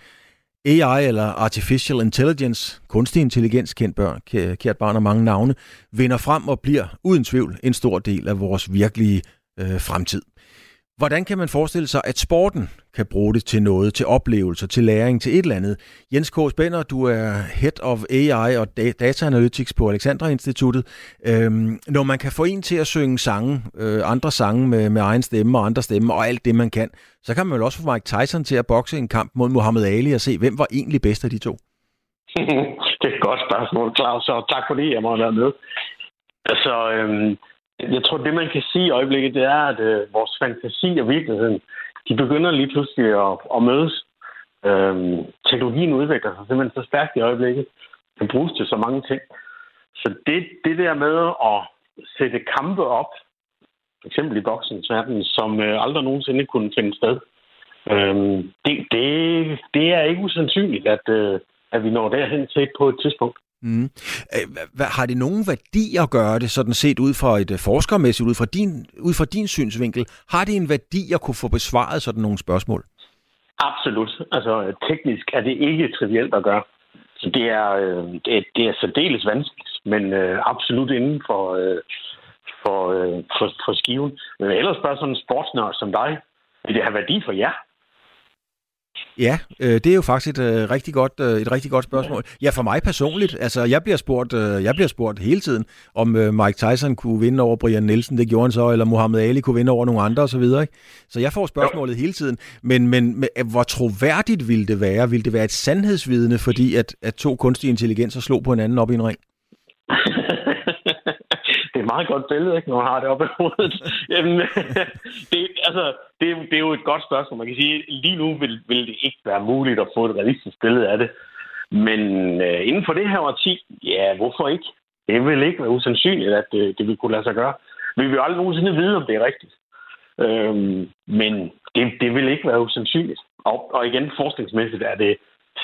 AI eller Artificial Intelligence, kunstig intelligens, kendt børn, kært barn og mange navne, vinder frem og bliver uden tvivl en stor del af vores virkelige øh, fremtid. Hvordan kan man forestille sig, at sporten kan bruge det til noget, til oplevelser, til læring, til et eller andet? Jens K. Spænder, du er Head of AI og Data Analytics på Alexandra Instituttet. Øhm, når man kan få en til at synge sange, øh, andre sange med, med egen stemme og andre stemme og alt det, man kan, så kan man vel også få Mike Tyson til at bokse en kamp mod Muhammad Ali og se, hvem var egentlig bedst af de to? det er et godt spørgsmål, Claus, og tak fordi jeg måtte være med. Altså, øhm jeg tror, det man kan sige i øjeblikket, det er, at øh, vores fantasi og virkeligheden, de begynder lige pludselig at, at mødes. Øhm, teknologien udvikler sig simpelthen så stærkt i øjeblikket. Den bruges til så mange ting. Så det, det der med at sætte kampe op, for eksempel i boksens verden, som øh, aldrig nogensinde kunne finde sted, øhm, det, det, det er ikke usandsynligt, at, øh, at vi når derhen til på et tidspunkt. Mm. Øh, har det nogen værdi at gøre det, sådan set ud fra et øh, forskermæssigt, ud fra din, ud fra din synsvinkel? Har det en værdi at kunne få besvaret sådan nogle spørgsmål? Absolut. Altså teknisk er det ikke trivielt at gøre. Så det er, øh, det, er, det er særdeles vanskeligt, men øh, absolut inden for, øh, for, øh, for, for skiven. Men ellers bare sådan en sportsnørd som dig, vil det have værdi for jer? Ja, øh, det er jo faktisk et, øh, rigtig godt, øh, et rigtig godt spørgsmål. Ja, for mig personligt. Altså, jeg bliver spurgt, øh, jeg bliver spurgt hele tiden, om øh, Mike Tyson kunne vinde over Brian Nielsen, det gjorde han så, eller Muhammad Ali kunne vinde over nogle andre osv. Så, så jeg får spørgsmålet hele tiden. Men, men men øh, hvor troværdigt ville det være? Ville det være et sandhedsvidne, fordi at, at to kunstige intelligenser slog på hinanden op i en ring? det er et meget godt billede, ikke, når man har det oppe i hovedet. Jamen, det, altså, det, det er jo et godt spørgsmål. Man kan sige, lige nu vil, vil det ikke være muligt at få et realistisk billede af det. Men øh, inden for det her årti, ja, hvorfor ikke? Det vil ikke være usandsynligt, at det, det vil kunne lade sig gøre. Vi vil jo aldrig nogensinde vide, om det er rigtigt. Øhm, men det, det vil ikke være usandsynligt. Og, og igen, forskningsmæssigt er det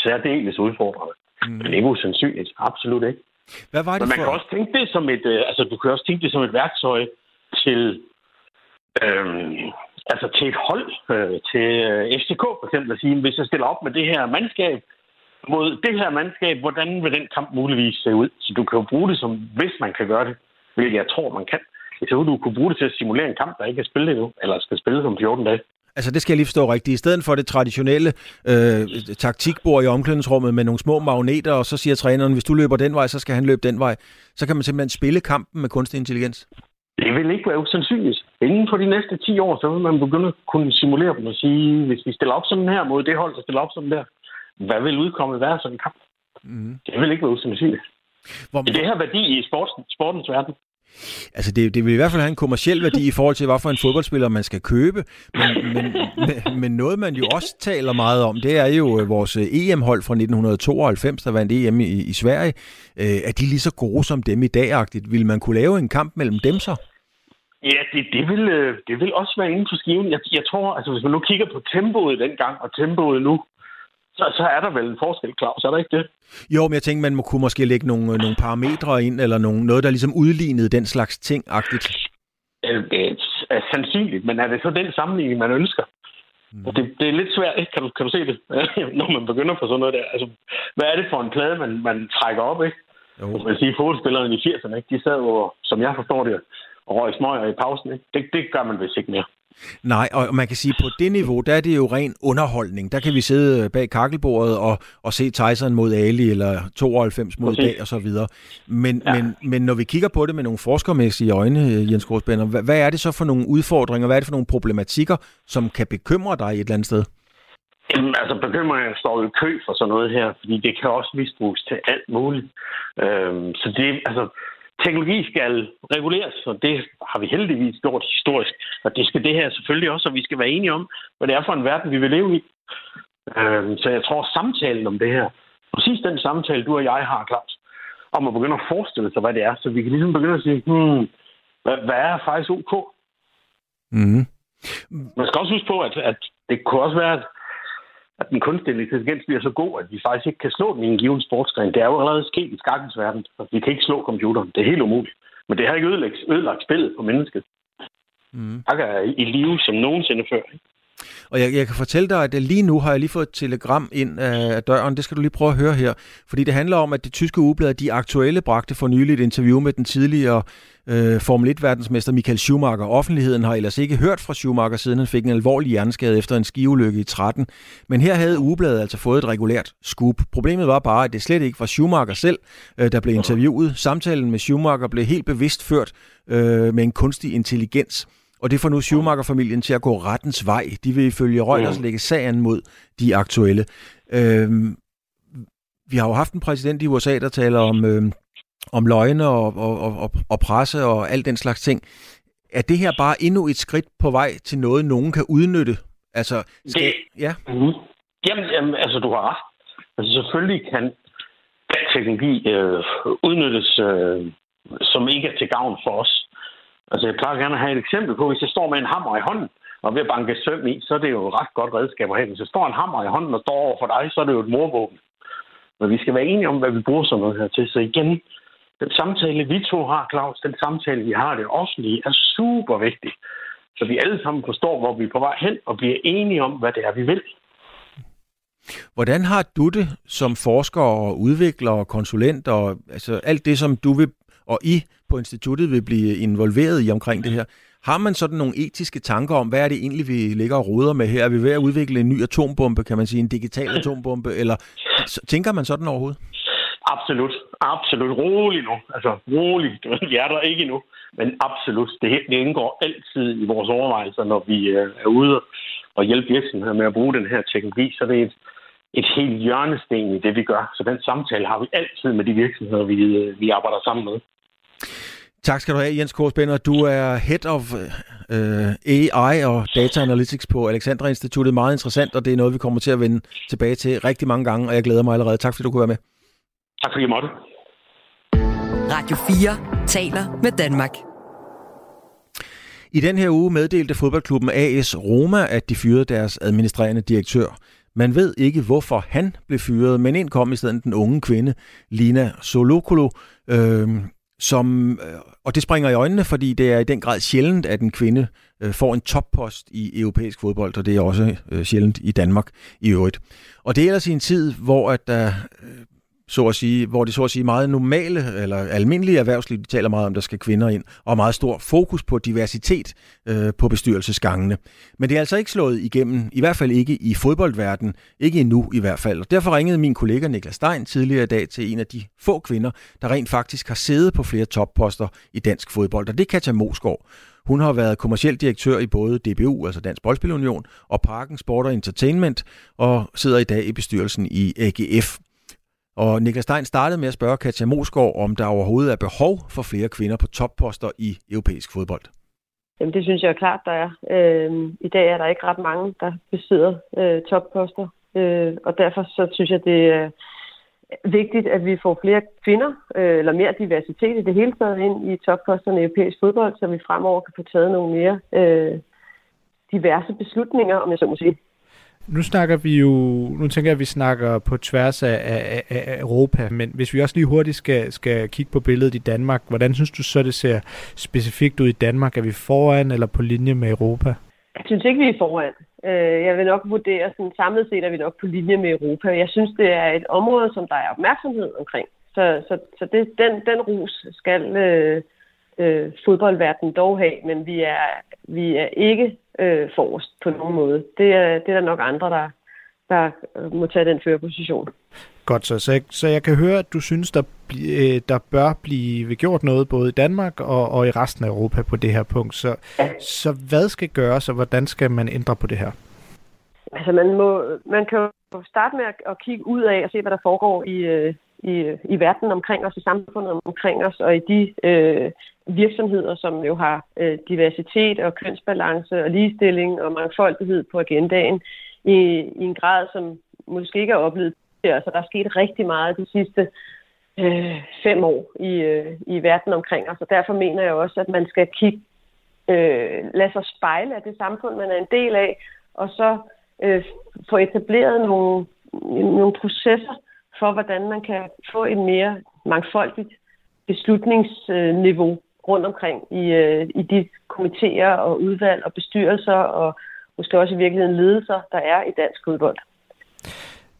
særdeles udfordrende. Mm. Men det er ikke usandsynligt. Absolut ikke. Hvad var det Men man for... kan også tænke det som et, øh, altså du kan også tænke det som et værktøj til, øhm, altså til et hold, øh, til øh, FCK for eksempel, at sige, hvis jeg stiller op med det her mandskab, mod det her mandskab, hvordan vil den kamp muligvis se ud? Så du kan jo bruge det som, hvis man kan gøre det, hvilket jeg tror, man kan. Så vil du kunne bruge det til at simulere en kamp, der ikke er spillet endnu, eller skal spilles om 14 dage. Altså det skal jeg lige forstå rigtigt. I stedet for det traditionelle øh, taktikbord i omklædningsrummet med nogle små magneter, og så siger træneren, hvis du løber den vej, så skal han løbe den vej. Så kan man simpelthen spille kampen med kunstig intelligens. Det vil ikke være usandsynligt. Inden for de næste 10 år, så vil man begynde at kunne simulere dem og sige, hvis vi stiller op sådan her mod det hold, der stiller op sådan der, hvad vil udkommet være sådan en kamp? Mm. Det vil ikke være usandsynligt. Hvor... Det her værdi i sporten, sportens verden. Altså, det, det vil i hvert fald have en kommersiel værdi i forhold til, hvad for en fodboldspiller man skal købe. Men, men, men, men noget, man jo også taler meget om, det er jo øh, vores øh, EM-hold fra 1992, der vandt EM i, i Sverige. Øh, er de lige så gode som dem i dag-agtigt? Vil man kunne lave en kamp mellem dem så? Ja, det, det, vil, øh, det vil også være inden for skiven. Jeg, jeg tror, altså hvis man nu kigger på tempoet dengang og tempoet nu, så, så er der vel en forskel, Claus, er der ikke det? Jo, men jeg tænker, man må kunne måske lægge nogle, nogle parametre ind, eller nogle, noget, der ligesom udlignede den slags ting-agtigt. Er sandsynligt, men er det så den sammenligning, man ønsker? Mm. Det, det er lidt svært, ikke? Kan, du, kan du se det, når man begynder på sådan noget der? Altså, hvad er det for en plade, man, man trækker op, ikke? Jo. Man siger, fodboldspillerne i 80'erne, ikke? de sad jo, som jeg forstår det, og røg smøger i pausen. Ikke? Det, det gør man vist ikke mere. Nej, og man kan sige, at på det niveau, der er det jo ren underholdning. Der kan vi sidde bag kakkelbordet og, og se Tyson mod Ali, eller 92 mod okay. dag, og så videre. Men, ja. men, men når vi kigger på det med nogle forskermæssige øjne, Jens Gårdsbænder, hvad, hvad er det så for nogle udfordringer, hvad er det for nogle problematikker, som kan bekymre dig et eller andet sted? Jamen, altså bekymringen står i kø for sådan noget her, fordi det kan også misbruges til alt muligt. Øhm, så det, altså, teknologi skal reguleres, og det har vi heldigvis gjort historisk. Og det skal det her selvfølgelig også, og vi skal være enige om, hvad det er for en verden, vi vil leve i. Øhm, så jeg tror, samtalen om det her, præcis den samtale, du og jeg har, Claus, om at begynde at forestille sig, hvad det er, så vi kan ligesom begynde at sige, hmm, hvad, hvad er faktisk OK? Mm. Man skal også huske på, at, at det kunne også være, at at den kunstige intelligens bliver så god, at vi faktisk ikke kan slå den i en given sportsgren. Det er jo allerede sket i skakkens verden. Vi kan ikke slå computeren. Det er helt umuligt. Men det har ikke ødelagt, ødelagt spillet på mennesket. Mm. er i live som nogensinde før. Ikke? Og jeg, jeg kan fortælle dig, at lige nu har jeg lige fået et telegram ind af døren. Det skal du lige prøve at høre her. Fordi det handler om, at det tyske ugeblad De Aktuelle bragte for nylig et interview med den tidligere øh, Formel 1-verdensmester Michael Schumacher. Offentligheden har ellers ikke hørt fra Schumacher, siden han fik en alvorlig hjerneskade efter en skiulykke i 13. Men her havde ugebladet altså fået et regulært scoop. Problemet var bare, at det slet ikke var Schumacher selv, øh, der blev interviewet. Samtalen med Schumacher blev helt bevidst ført øh, med en kunstig intelligens. Og det får nu Schumacher-familien til at gå rettens vej. De vil ifølge Reuters lægge sagen mod de aktuelle. Øhm, vi har jo haft en præsident i USA, der taler om, øh, om løgne og, og, og, og presse og alt den slags ting. Er det her bare endnu et skridt på vej til noget, nogen kan udnytte? Altså, skal... det, ja. Mm, jamen, jamen, altså du har ret. Altså selvfølgelig kan teknologi øh, udnyttes, øh, som ikke er til gavn for os. Altså, jeg plejer gerne at have et eksempel på, hvis jeg står med en hammer i hånden, og ved at banke søm i, så er det jo et ret godt redskab at have. Hvis jeg står en hammer i hånden og står over for dig, så er det jo et morvåben. Men vi skal være enige om, hvad vi bruger sådan noget her til. Så igen, den samtale, vi to har, Claus, den samtale, vi har det offentlige, er super vigtig. Så vi alle sammen forstår, hvor vi er på vej hen, og bliver enige om, hvad det er, vi vil. Hvordan har du det som forsker og udvikler og konsulent, og altså alt det, som du vil og I på instituttet vil blive involveret i omkring det her. Har man sådan nogle etiske tanker om, hvad er det egentlig, vi ligger og roder med her? Er vi ved at udvikle en ny atombombe, kan man sige, en digital atombombe, eller tænker man sådan overhovedet? Absolut. Absolut. Rolig nu. Altså, rolig. Vi er der ikke endnu. Men absolut. Det, det indgår altid i vores overvejelser, når vi øh, er ude og hjælpe virksomheder med at bruge den her teknologi. Så det er et, et helt hjørnesten i det, vi gør. Så den samtale har vi altid med de virksomheder, vi, øh, vi arbejder sammen med. Tak skal du have, Jens Korsbender. Du er Head of uh, AI og Data Analytics på Alexandra Instituttet. Meget interessant, og det er noget, vi kommer til at vende tilbage til rigtig mange gange, og jeg glæder mig allerede. Tak fordi du kunne være med. Tak fordi I måtte. Radio 4 taler med Danmark. I den her uge meddelte fodboldklubben AS Roma, at de fyrede deres administrerende direktør. Man ved ikke, hvorfor han blev fyret, men ind kom i stedet den unge kvinde, Lina Solokolo, øh, som, øh, og det springer i øjnene, fordi det er i den grad sjældent, at en kvinde øh, får en toppost i europæisk fodbold, og det er også øh, sjældent i Danmark i øvrigt. Og det er ellers i en tid, hvor at der så at sige, hvor det så at sige meget normale eller almindelige erhvervsliv, de taler meget om, der skal kvinder ind, og meget stor fokus på diversitet øh, på bestyrelsesgangene. Men det er altså ikke slået igennem, i hvert fald ikke i fodboldverdenen, ikke endnu i hvert fald. Og derfor ringede min kollega Niklas Stein tidligere i dag til en af de få kvinder, der rent faktisk har siddet på flere topposter i dansk fodbold, og det er Katja Mosgaard. Hun har været kommersiel direktør i både DBU, altså Dansk Boldspilunion, og Parken Sport og Entertainment, og sidder i dag i bestyrelsen i AGF. Og Niklas Stein startede med at spørge Katja Mosgaard, om der overhovedet er behov for flere kvinder på topposter i europæisk fodbold. Jamen, det synes jeg er klart, der er. Øh, I dag er der ikke ret mange, der besidder øh, topposter, øh, og derfor så synes jeg, det er øh, vigtigt, at vi får flere kvinder, øh, eller mere diversitet i det hele taget ind i topposterne i europæisk fodbold, så vi fremover kan få taget nogle mere øh, diverse beslutninger, om jeg så må sige. Nu snakker vi jo, nu tænker jeg, at vi snakker på tværs af, af, af Europa, men hvis vi også lige hurtigt skal, skal kigge på billedet i Danmark, hvordan synes du så, det ser specifikt ud i Danmark? Er vi foran eller på linje med Europa? Jeg synes ikke, vi er foran. Øh, jeg vil nok vurdere, sådan samlet set er vi nok på linje med Europa. Jeg synes, det er et område, som der er opmærksomhed omkring. Så, så, så det, den, den rus skal øh, øh, øh, fodboldverdenen dog have, men vi er, vi er ikke øh, forrest på nogen måde. Det er, det er der nok andre, der, der må tage den førerposition. Godt så. Så jeg, så jeg kan høre, at du synes, der, øh, der bør blive gjort noget både i Danmark og, og i resten af Europa på det her punkt. Så, ja. så hvad skal gøres, og hvordan skal man ændre på det her? Altså, man, må, man kan jo starte med at, at kigge ud af og se, hvad der foregår i, øh, i, i verden omkring os, i samfundet omkring os, og i de øh, virksomheder, som jo har øh, diversitet og kønsbalance og ligestilling og mangfoldighed på agendaen i, i en grad, som måske ikke er oplevet tidligere. Så der er sket rigtig meget de sidste øh, fem år i, øh, i verden omkring os, og derfor mener jeg også, at man skal kigge, øh, lade sig spejle af det samfund, man er en del af, og så øh, få etableret nogle, nogle processer for, hvordan man kan få et mere mangfoldigt beslutningsniveau rundt omkring i, øh, i de komitéer og udvalg og bestyrelser og måske også i virkeligheden ledelser, der er i dansk fodbold.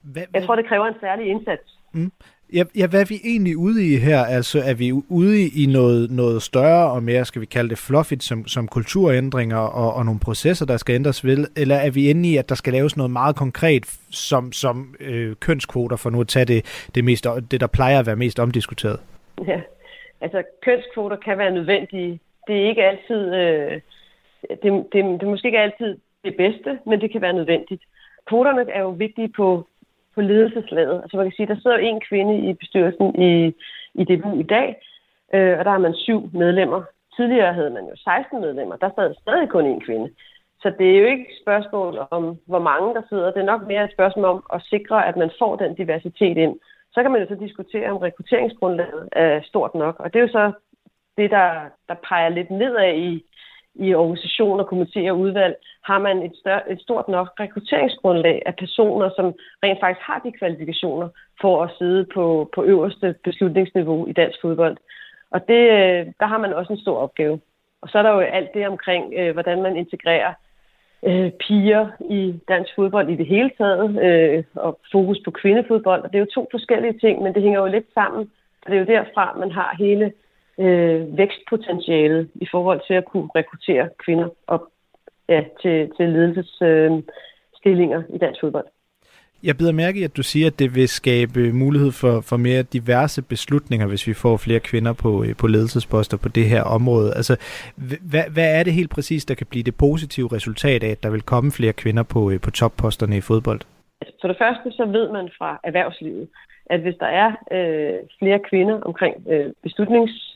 Hvad, Jeg tror, det kræver en særlig indsats. Mm. Ja, ja, hvad er vi egentlig ude i her? Altså, er vi ude i noget, noget større og mere, skal vi kalde det fluffigt, som, som kulturændringer og, og nogle processer, der skal ændres ved? Eller er vi inde i, at der skal laves noget meget konkret, som, som øh, kønskvoter, for nu at tage det, det, mest, det, der plejer at være mest omdiskuteret? Ja, altså kønskvoter kan være nødvendige. Det er ikke altid, øh, det, det, det er måske ikke altid det bedste, men det kan være nødvendigt. Kvoterne er jo vigtige på på ledelseslaget. Altså man kan sige, der sidder en kvinde i bestyrelsen i, i DBU i dag, øh, og der har man syv medlemmer. Tidligere havde man jo 16 medlemmer, der sad stadig kun en kvinde. Så det er jo ikke et spørgsmål om, hvor mange der sidder. Det er nok mere et spørgsmål om at sikre, at man får den diversitet ind. Så kan man jo så diskutere, om rekrutteringsgrundlaget er stort nok. Og det er jo så det, der, der peger lidt nedad i, i organisationer, komitéer og udvalg, har man et, større, et stort nok rekrutteringsgrundlag af personer, som rent faktisk har de kvalifikationer for at sidde på, på øverste beslutningsniveau i dansk fodbold. Og det, øh, der har man også en stor opgave. Og så er der jo alt det omkring, øh, hvordan man integrerer øh, piger i dansk fodbold i det hele taget, øh, og fokus på kvindefodbold. Og det er jo to forskellige ting, men det hænger jo lidt sammen. Og det er jo derfra, man har hele øh, vækstpotentialet i forhold til at kunne rekruttere kvinder op ja, til, til ledelsesstillinger øh, i dansk fodbold. Jeg bider mærke i, at du siger, at det vil skabe mulighed for, for mere diverse beslutninger, hvis vi får flere kvinder på, øh, på ledelsesposter på det her område. Altså, hvad, hvad er det helt præcis, der kan blive det positive resultat af, at der vil komme flere kvinder på, øh, på topposterne i fodbold? For det første, så ved man fra erhvervslivet, at hvis der er øh, flere kvinder omkring øh, beslutnings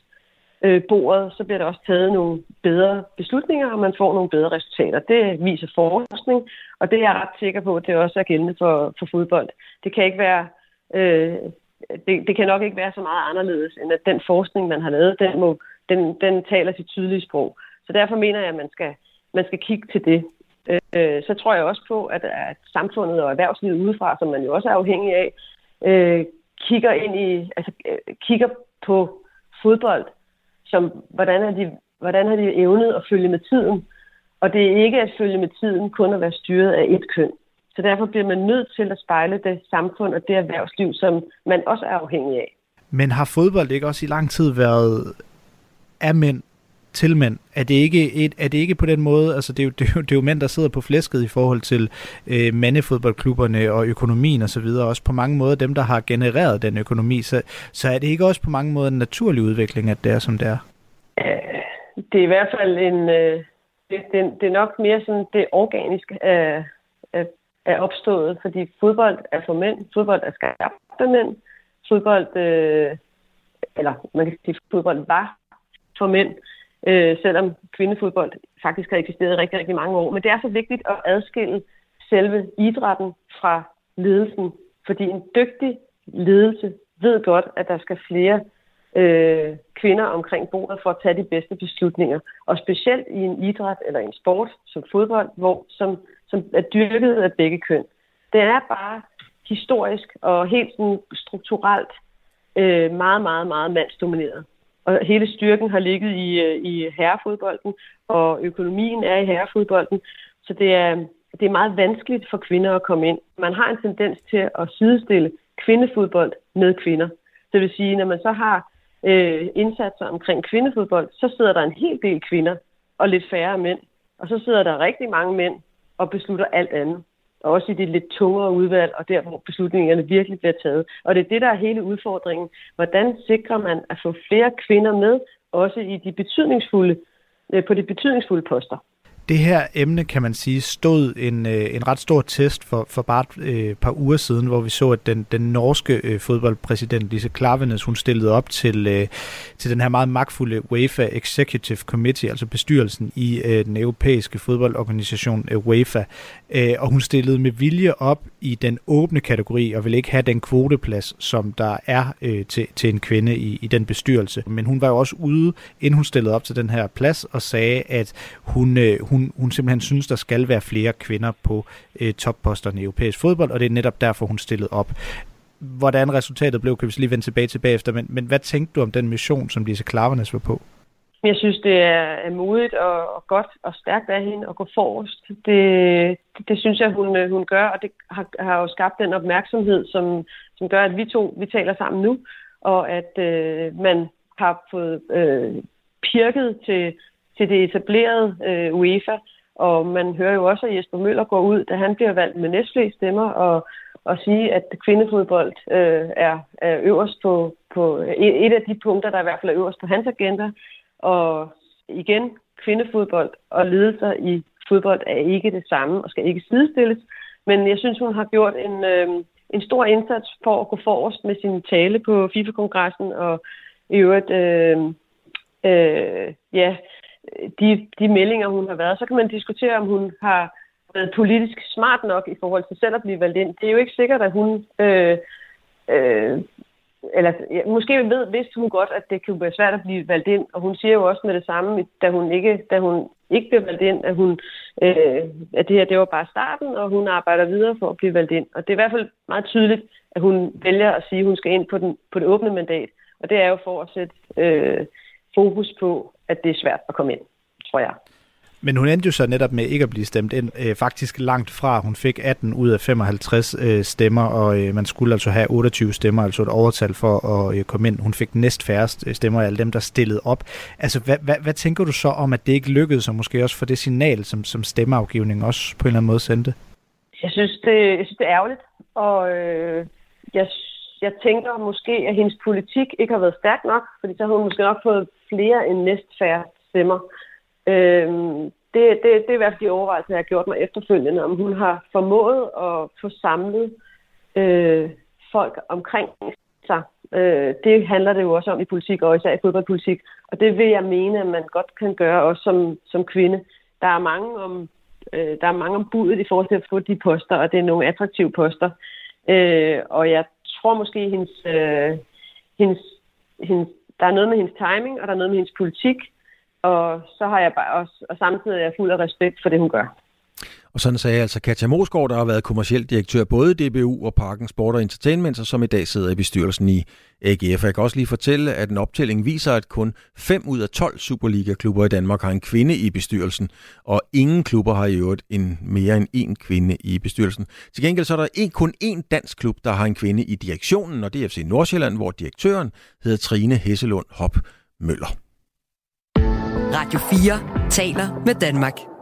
øh, bordet, så bliver der også taget nogle bedre beslutninger, og man får nogle bedre resultater. Det viser forskning, og det er jeg ret sikker på, at det også er gældende for, for fodbold. Det kan ikke være... Øh, det, det kan nok ikke være så meget anderledes, end at den forskning, man har lavet, den, må, den, den taler sit tydelige sprog. Så derfor mener jeg, at man skal, man skal kigge til det. Øh, så tror jeg også på, at, at samfundet og erhvervslivet udefra, som man jo også er afhængig af, øh, kigger ind i, altså øh, kigger på fodbold som hvordan har, de, hvordan har de evnet at følge med tiden. Og det er ikke at følge med tiden kun at være styret af et køn. Så derfor bliver man nødt til at spejle det samfund og det erhvervsliv, som man også er afhængig af. Men har fodbold ikke også i lang tid været af mænd til mænd? Er det ikke, et, er det ikke på den måde, altså det er, jo, det, er jo, det er jo mænd, der sidder på flæsket i forhold til øh, mandefodboldklubberne og økonomien og så videre, også på mange måder dem, der har genereret den økonomi, så, så er det ikke også på mange måder en naturlig udvikling, at det er, som det er? Det er i hvert fald en, øh, det, det, det er nok mere sådan det organiske øh, er, er opstået, fordi fodbold er for mænd, fodbold er skabt af mænd, fodbold, øh, eller man kan sige, fodbold var for mænd, øh, selvom kvindefodbold faktisk har eksisteret rigtig, rigtig mange år. Men det er så vigtigt at adskille selve idrætten fra ledelsen, fordi en dygtig ledelse ved godt, at der skal flere øh, kvinder omkring bordet for at tage de bedste beslutninger. Og specielt i en idræt eller en sport som fodbold, hvor, som, som er dyrket af begge køn. Det er bare historisk og helt sådan strukturelt øh, meget, meget, meget mandsdomineret. Og hele styrken har ligget i, øh, i herrefodbolden, og økonomien er i herrefodbolden. Så det er, det er meget vanskeligt for kvinder at komme ind. Man har en tendens til at sidestille kvindefodbold med kvinder. Det vil sige, når man så har øh, indsatser omkring kvindefodbold, så sidder der en hel del kvinder og lidt færre mænd. Og så sidder der rigtig mange mænd og beslutter alt andet også i det lidt tungere udvalg, og der, hvor beslutningerne virkelig bliver taget. Og det er det, der er hele udfordringen. Hvordan sikrer man at få flere kvinder med, også i de betydningsfulde, øh, på de betydningsfulde poster? Det her emne, kan man sige, stod en, øh, en ret stor test for, for bare øh, et øh, par uger siden, hvor vi så, at den, den norske øh, fodboldpræsident Lise Klavenes, hun stillede op til, øh, til den her meget magtfulde UEFA Executive Committee, altså bestyrelsen i øh, den europæiske fodboldorganisation øh, UEFA. Øh, og hun stillede med vilje op i den åbne kategori, og ville ikke have den kvoteplads, som der er øh, til, til en kvinde i, i den bestyrelse. Men hun var jo også ude, inden hun stillede op til den her plads, og sagde, at hun, øh, hun, hun hun simpelthen synes, der skal være flere kvinder på øh, topposterne i europæisk fodbold, og det er netop derfor, hun stillede op. Hvordan resultatet blev, kan vi lige vende tilbage til bagefter, men, men hvad tænkte du om den mission, som Lise Klavernes var på? Jeg synes, det er modigt og, og godt og stærkt af hende at gå forrest. Det, det, det synes jeg, hun, hun gør, og det har, har jo skabt den opmærksomhed, som, som gør, at vi to vi taler sammen nu, og at øh, man har fået øh, pirket til, til det etablerede øh, UEFA, og man hører jo også, at Jesper Møller går ud, da han bliver valgt med næstflest stemmer, og, og sige, at kvindefodbold øh, er, er øverst på, på øh, et, af de punkter, der i hvert fald er øverst på hans agenda. Og igen, kvindefodbold og ledelser i fodbold er ikke det samme og skal ikke sidestilles. Men jeg synes, hun har gjort en, øh, en stor indsats for at gå forrest med sin tale på FIFA-kongressen og i øvrigt, øh, øh, ja, de, de meldinger, hun har været. Så kan man diskutere, om hun har været politisk smart nok i forhold til selv at blive valgt ind. Det er jo ikke sikkert, at hun... Øh, øh, eller ja, måske ved, vidste hun godt, at det kunne være svært at blive valgt ind, og hun siger jo også med det samme, da hun ikke, da hun ikke blev valgt ind, at, hun, øh, at det her det var bare starten, og hun arbejder videre for at blive valgt ind. Og det er i hvert fald meget tydeligt, at hun vælger at sige, at hun skal ind på, den, på det åbne mandat. Og det er jo for at sætte øh, fokus på, at det er svært at komme ind, tror jeg. Men hun endte jo så netop med ikke at blive stemt ind, øh, faktisk langt fra. Hun fik 18 ud af 55 øh, stemmer, og øh, man skulle altså have 28 stemmer, altså et overtal for at øh, komme ind. Hun fik næst færrest øh, stemmer af alle dem, der stillede op. Altså, hvad, hvad, hvad tænker du så om, at det ikke lykkedes, og måske også for det signal, som, som stemmeafgivningen også på en eller anden måde sendte? Jeg synes, det, jeg synes, det er ærgerligt, og øh, jeg, jeg tænker måske, at hendes politik ikke har været stærk nok, fordi så har hun måske nok fået flere end næstfærre stemmer. Øhm, det, det, det er i hvert fald de overvejelser, jeg har gjort mig efterfølgende, om hun har formået at få samlet øh, folk omkring sig. Øh, det handler det jo også om i politik, og især i fodboldpolitik. Og det vil jeg mene, at man godt kan gøre også som, som kvinde. Der er mange om øh, der er mange om budet i forhold til at få de poster, og det er nogle attraktive poster. Øh, og jeg tror måske, hendes, øh, hendes, hendes, der er noget med hendes timing, og der er noget med hendes politik, og så har jeg bare også, og samtidig er jeg fuld af respekt for det, hun gør. Og sådan sagde altså Katja Mosgaard, der har været kommersiel direktør både i DBU og Parken Sport og Entertainment, og som i dag sidder i bestyrelsen i AGF. Jeg kan også lige fortælle, at en optælling viser, at kun 5 ud af 12 Superliga-klubber i Danmark har en kvinde i bestyrelsen, og ingen klubber har i øvrigt en, mere end én kvinde i bestyrelsen. Til gengæld så er der en, kun én dansk klub, der har en kvinde i direktionen, og det er FC Nordsjælland, hvor direktøren hedder Trine Hesselund Hop Møller. Radio 4 taler med Danmark.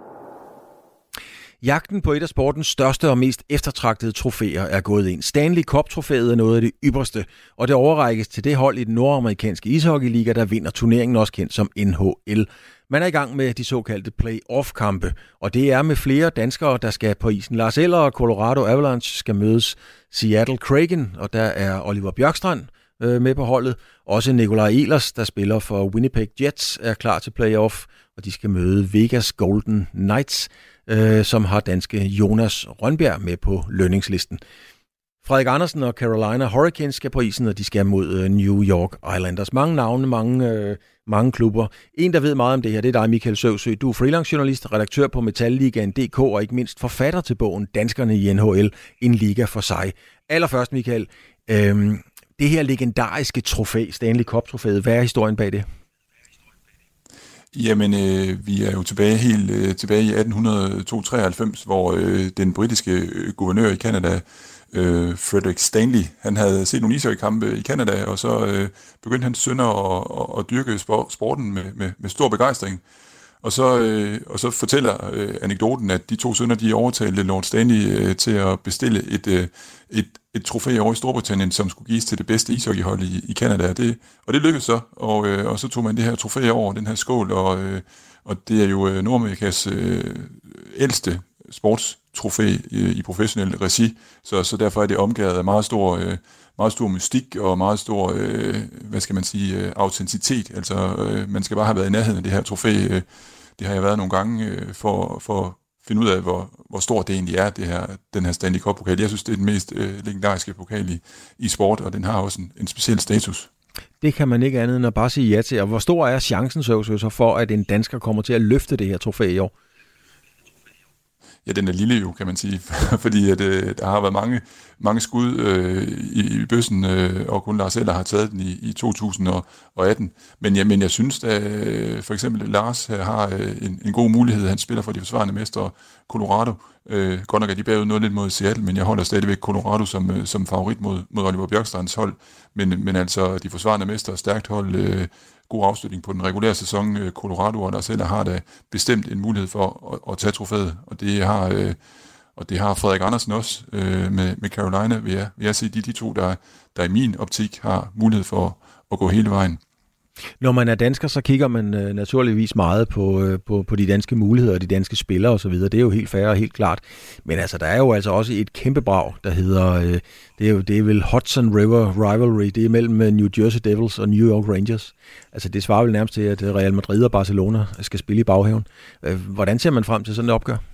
Jagten på et af sportens største og mest eftertragtede trofæer er gået ind. Stanley Cup-trofæet er noget af det ypperste, og det overrækkes til det hold i den nordamerikanske ishockeyliga, der vinder turneringen, også kendt som NHL. Man er i gang med de såkaldte play-off-kampe, og det er med flere danskere, der skal på isen. Lars Eller og Colorado Avalanche skal mødes Seattle Kraken, og der er Oliver Bjørkstrand øh, med på holdet. Også Nikolaj Elers, der spiller for Winnipeg Jets, er klar til playoff, og de skal møde Vegas Golden Knights øh, som har danske Jonas Rønberg med på lønningslisten. Frederik Andersen og Carolina Hurricanes skal på isen, og de skal mod øh, New York Islanders. Mange navne, mange, øh, mange klubber. En, der ved meget om det her, det er dig, Michael Søvsø. Du er freelance-journalist, redaktør på Metalligaen.dk og ikke mindst forfatter til bogen Danskerne i NHL, en liga for sig. Allerførst, Michael, øh, det her legendariske trofæ, Stanley Cup-trofæet, hvad er historien bag det? Jamen, øh, vi er jo tilbage helt øh, tilbage i 1893, hvor øh, den britiske øh, guvernør i Kanada, øh, Frederick Stanley, han havde set nogle ishockeykampe i Kanada, og så øh, begyndte hans sønner at, at, at dyrke sporten med, med, med stor begejstring. Og så, øh, og så fortæller øh, anekdoten, at de to sønner, de overtalte Lord Stanley øh, til at bestille et, øh, et, et trofæ over i Storbritannien, som skulle gives til det bedste ishockeyhold i, i Canada. Og det, og det lykkedes så, og, øh, og så tog man det her trofæ over, den her skål, og, øh, og det er jo øh, Nordamerikas øh, ældste sportstrofæ i, i professionel regi, så, så derfor er det omgivet af meget stor, øh, meget stor mystik og meget stor, øh, hvad skal man sige, øh, autenticitet. Altså, øh, man skal bare have været i nærheden af det her trofæ. Øh, det har jeg været nogle gange øh, for, for at finde ud af, hvor, hvor stort det egentlig er, det her, den her Stanley Cup-pokal. Jeg synes, det er den mest øh, legendariske pokal i, i sport, og den har også en, en speciel status. Det kan man ikke andet end at bare sige ja til. Og hvor stor er chancen så for, at en dansker kommer til at løfte det her trofæ i år? Ja, den er lille jo, kan man sige, fordi at, øh, der har været mange, mange skud øh, i, i bøssen, øh, og kun Lars Eller har taget den i, i 2018. Men, ja, men jeg synes, at øh, for eksempel Lars har øh, en, en god mulighed. Han spiller for de forsvarende mestre Colorado. Øh, godt nok er de bagud noget lidt mod Seattle, men jeg holder stadigvæk Colorado som, øh, som favorit mod, mod Oliver Bjørkstrands hold. Men, men altså, de forsvarende mestre, stærkt hold, øh, god afslutning på den regulære sæson. Øh, Colorado og der selv har da bestemt en mulighed for at, at tage trofæet, og det har, øh, og det har Frederik Andersen også øh, med, med Carolina, vil jeg, vil jeg sige, de, de to, der, der i min optik har mulighed for at gå hele vejen. Når man er dansker, så kigger man øh, naturligvis meget på, øh, på, på de danske muligheder og de danske spillere osv. Det er jo helt fair og helt klart. Men altså, der er jo altså også et kæmpe brag, der hedder, øh, det, er jo, det er vel Hudson River Rivalry. Det er mellem øh, New Jersey Devils og New York Rangers. Altså, det svarer vel nærmest til, at Real Madrid og Barcelona skal spille i baghaven. Øh, hvordan ser man frem til sådan et opgør?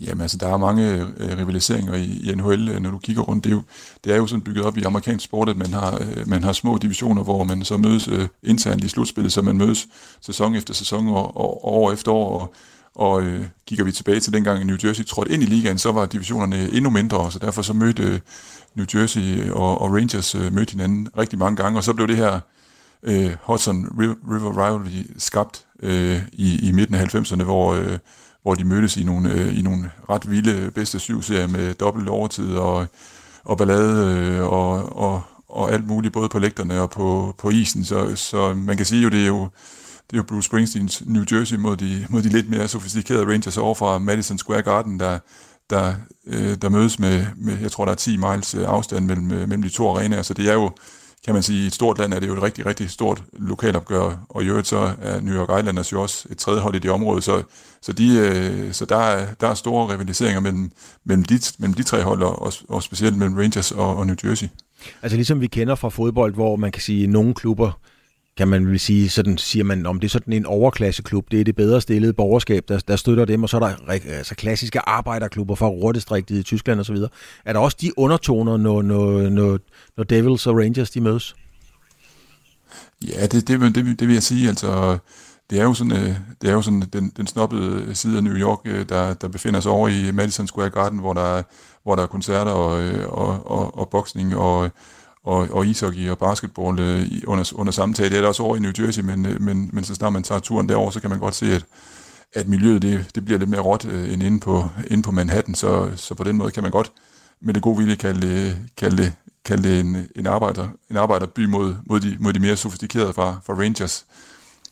Jamen altså, der er mange øh, rivaliseringer i, i NHL, øh, når du kigger rundt. Det er, jo, det er jo sådan bygget op i amerikansk sport, at man har, øh, man har små divisioner, hvor man så mødes øh, internt i slutspillet, så man mødes sæson efter sæson og, og, og år efter år. Og, og øh, kigger vi tilbage til dengang New Jersey trådte ind i ligaen, så var divisionerne endnu mindre, så derfor så mødte øh, New Jersey øh, og, og Rangers øh, mødte hinanden rigtig mange gange, og så blev det her øh, Hudson River Rivalry skabt øh, i, i midten af 90'erne, hvor... Øh, hvor de mødtes i nogle, øh, i nogle ret vilde bedste syv serier med dobbelt overtid og, og ballade øh, og, og, og alt muligt, både på lægterne og på, på isen. Så, så man kan sige jo, det er jo, det er jo Bruce Springsteens New Jersey mod de, mod de lidt mere sofistikerede Rangers over fra Madison Square Garden, der, der, øh, der mødes med, med, jeg tror, der er 10 miles øh, afstand mellem, øh, mellem de to arenaer. Så det er jo, kan man sige, i et stort land er det jo et rigtig, rigtig stort lokalopgør, og i øvrigt så er New York Islanders jo også et tredje hold i det område, så, så, de, øh, så der, er, der er store rivaliseringer mellem, mellem, de, mellem de tre hold, og, og specielt mellem Rangers og, og New Jersey. Altså ligesom vi kender fra fodbold, hvor man kan sige, at nogle klubber kan man vil sige, sådan siger man, om det er sådan en overklasseklub, det er det bedre stillede borgerskab, der, der støtter dem, og så er der altså, klassiske arbejderklubber fra Rortestriktet i Tyskland osv. Er der også de undertoner, når, når, når, når Devils og Rangers de mødes? Ja, det, det, det, det vil jeg sige, altså det er jo sådan, øh, det er jo sådan den, den snobbede side af New York, øh, der, der befinder sig over i Madison Square Garden, hvor der hvor der er koncerter og, øh, og, og, og boksning og, og, og ishockey og basketball øh, under, under samtale. Det er der også over i New Jersey, men, øh, men, men så snart man tager turen derover, så kan man godt se, at, at miljøet det, det bliver lidt mere råt øh, end inde på, inde på Manhattan, så, så på den måde kan man godt med det gode vilje kalde øh, kalde det, kalde det en, en, arbejder, en arbejderby mod, mod, de, mod de mere sofistikerede fra, fra Rangers.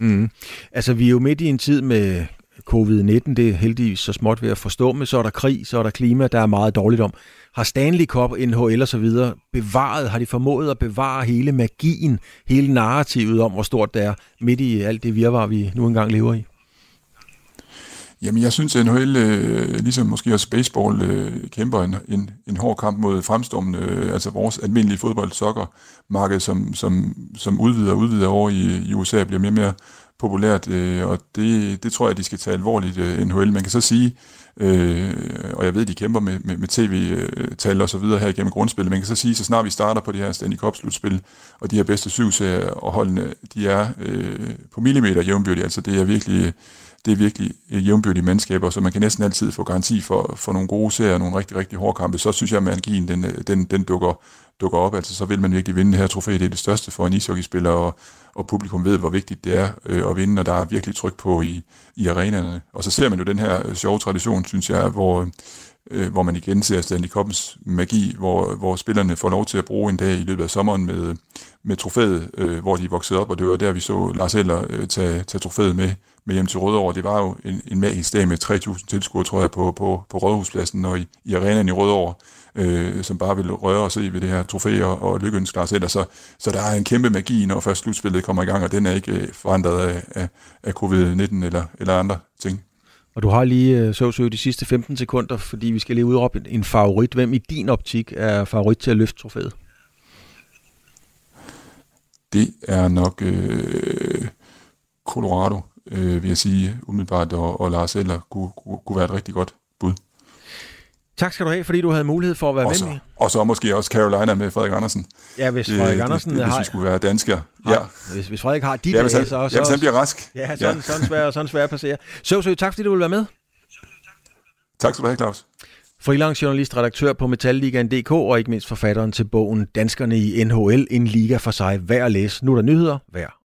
Mm. Altså, vi er jo midt i en tid med covid-19, det er heldigvis så småt ved at forstå, men så er der krig, så er der klima, der er meget dårligt om. Har Stanley Cup, NHL og så videre bevaret, har de formået at bevare hele magien, hele narrativet om, hvor stort det er, midt i alt det virvar, vi nu engang lever i? Jamen, jeg synes, at NHL, øh, ligesom måske også baseball, øh, kæmper en, en, en hård kamp mod fremstormende, øh, altså vores almindelige fodbold soccer marked som, som, som udvider og udvider over i, i USA, bliver mere og mere populært, øh, og det, det tror jeg, de skal tage alvorligt, øh, NHL. Man kan så sige, øh, og jeg ved, de kæmper med, med, med tv-tal og så videre her igennem grundspillet, man kan så sige, så snart vi starter på det her Stanley Cup-slutspil, og de her bedste syv serier, og holdene, de er øh, på millimeter jævnbyrdige, altså det er virkelig det er virkelig øh, jævnbyrdige mandskaber, så man kan næsten altid få garanti for, for nogle gode serier, nogle rigtig, rigtig hårde kampe. Så synes jeg, at magien den, øh, den, den dukker, dukker op. Altså, så vil man virkelig vinde det her trofæ. Det er det største for en ishockeyspiller, og, og publikum ved, hvor vigtigt det er øh, at vinde, og der er virkelig tryk på i, i arenaerne. Og så ser man jo den her øh, sjove tradition, synes jeg, hvor øh, hvor man igen ser Stanley Cup's magi, hvor, hvor spillerne får lov til at bruge en dag i løbet af sommeren med, med trofæet, øh, hvor de er vokset op, og det var der, vi så Lars Eller øh, tage, tage trofæet med, med hjem til Rødovre. Det var jo en, en magisk dag med 3.000 tilskuere, tror jeg, på, på, på Rådhuspladsen og i, i arenaen i Rødovre, øh, som bare vil røre og se ved det her trofæ og, og lykkeønske Lars Eller. Så, så der er en kæmpe magi, når først slutspillet kommer i gang, og den er ikke øh, forandret af, af, af covid-19 eller, eller andre ting. Og du har lige øh, så de sidste 15 sekunder, fordi vi skal lige udråbe en, en favorit. Hvem i din optik er favorit til at løfte trofæet? Det er nok øh, Colorado, øh, vil jeg sige, umiddelbart, og, og Lars Eller kunne, kunne, kunne være et rigtig godt bud. Tak skal du have, fordi du havde mulighed for at være også, med. Og så måske også Carolina med Frederik Andersen. Ja, hvis Frederik det, Andersen det, det, har... Hvis vi skulle være danskere. Ja. Hvis, hvis Frederik har de ja, hvis han, dage, så... Ja, hvis han bliver rask. Ja, sådan, ja. sådan svært sådan svær at passere. Så, så tak fordi du ville være med. Tak skal du have, Claus. Freelance journalist, redaktør på Metalligaen.dk og ikke mindst forfatteren til bogen Danskerne i NHL, en liga for sig. Hver at læse. Nu er der nyheder hver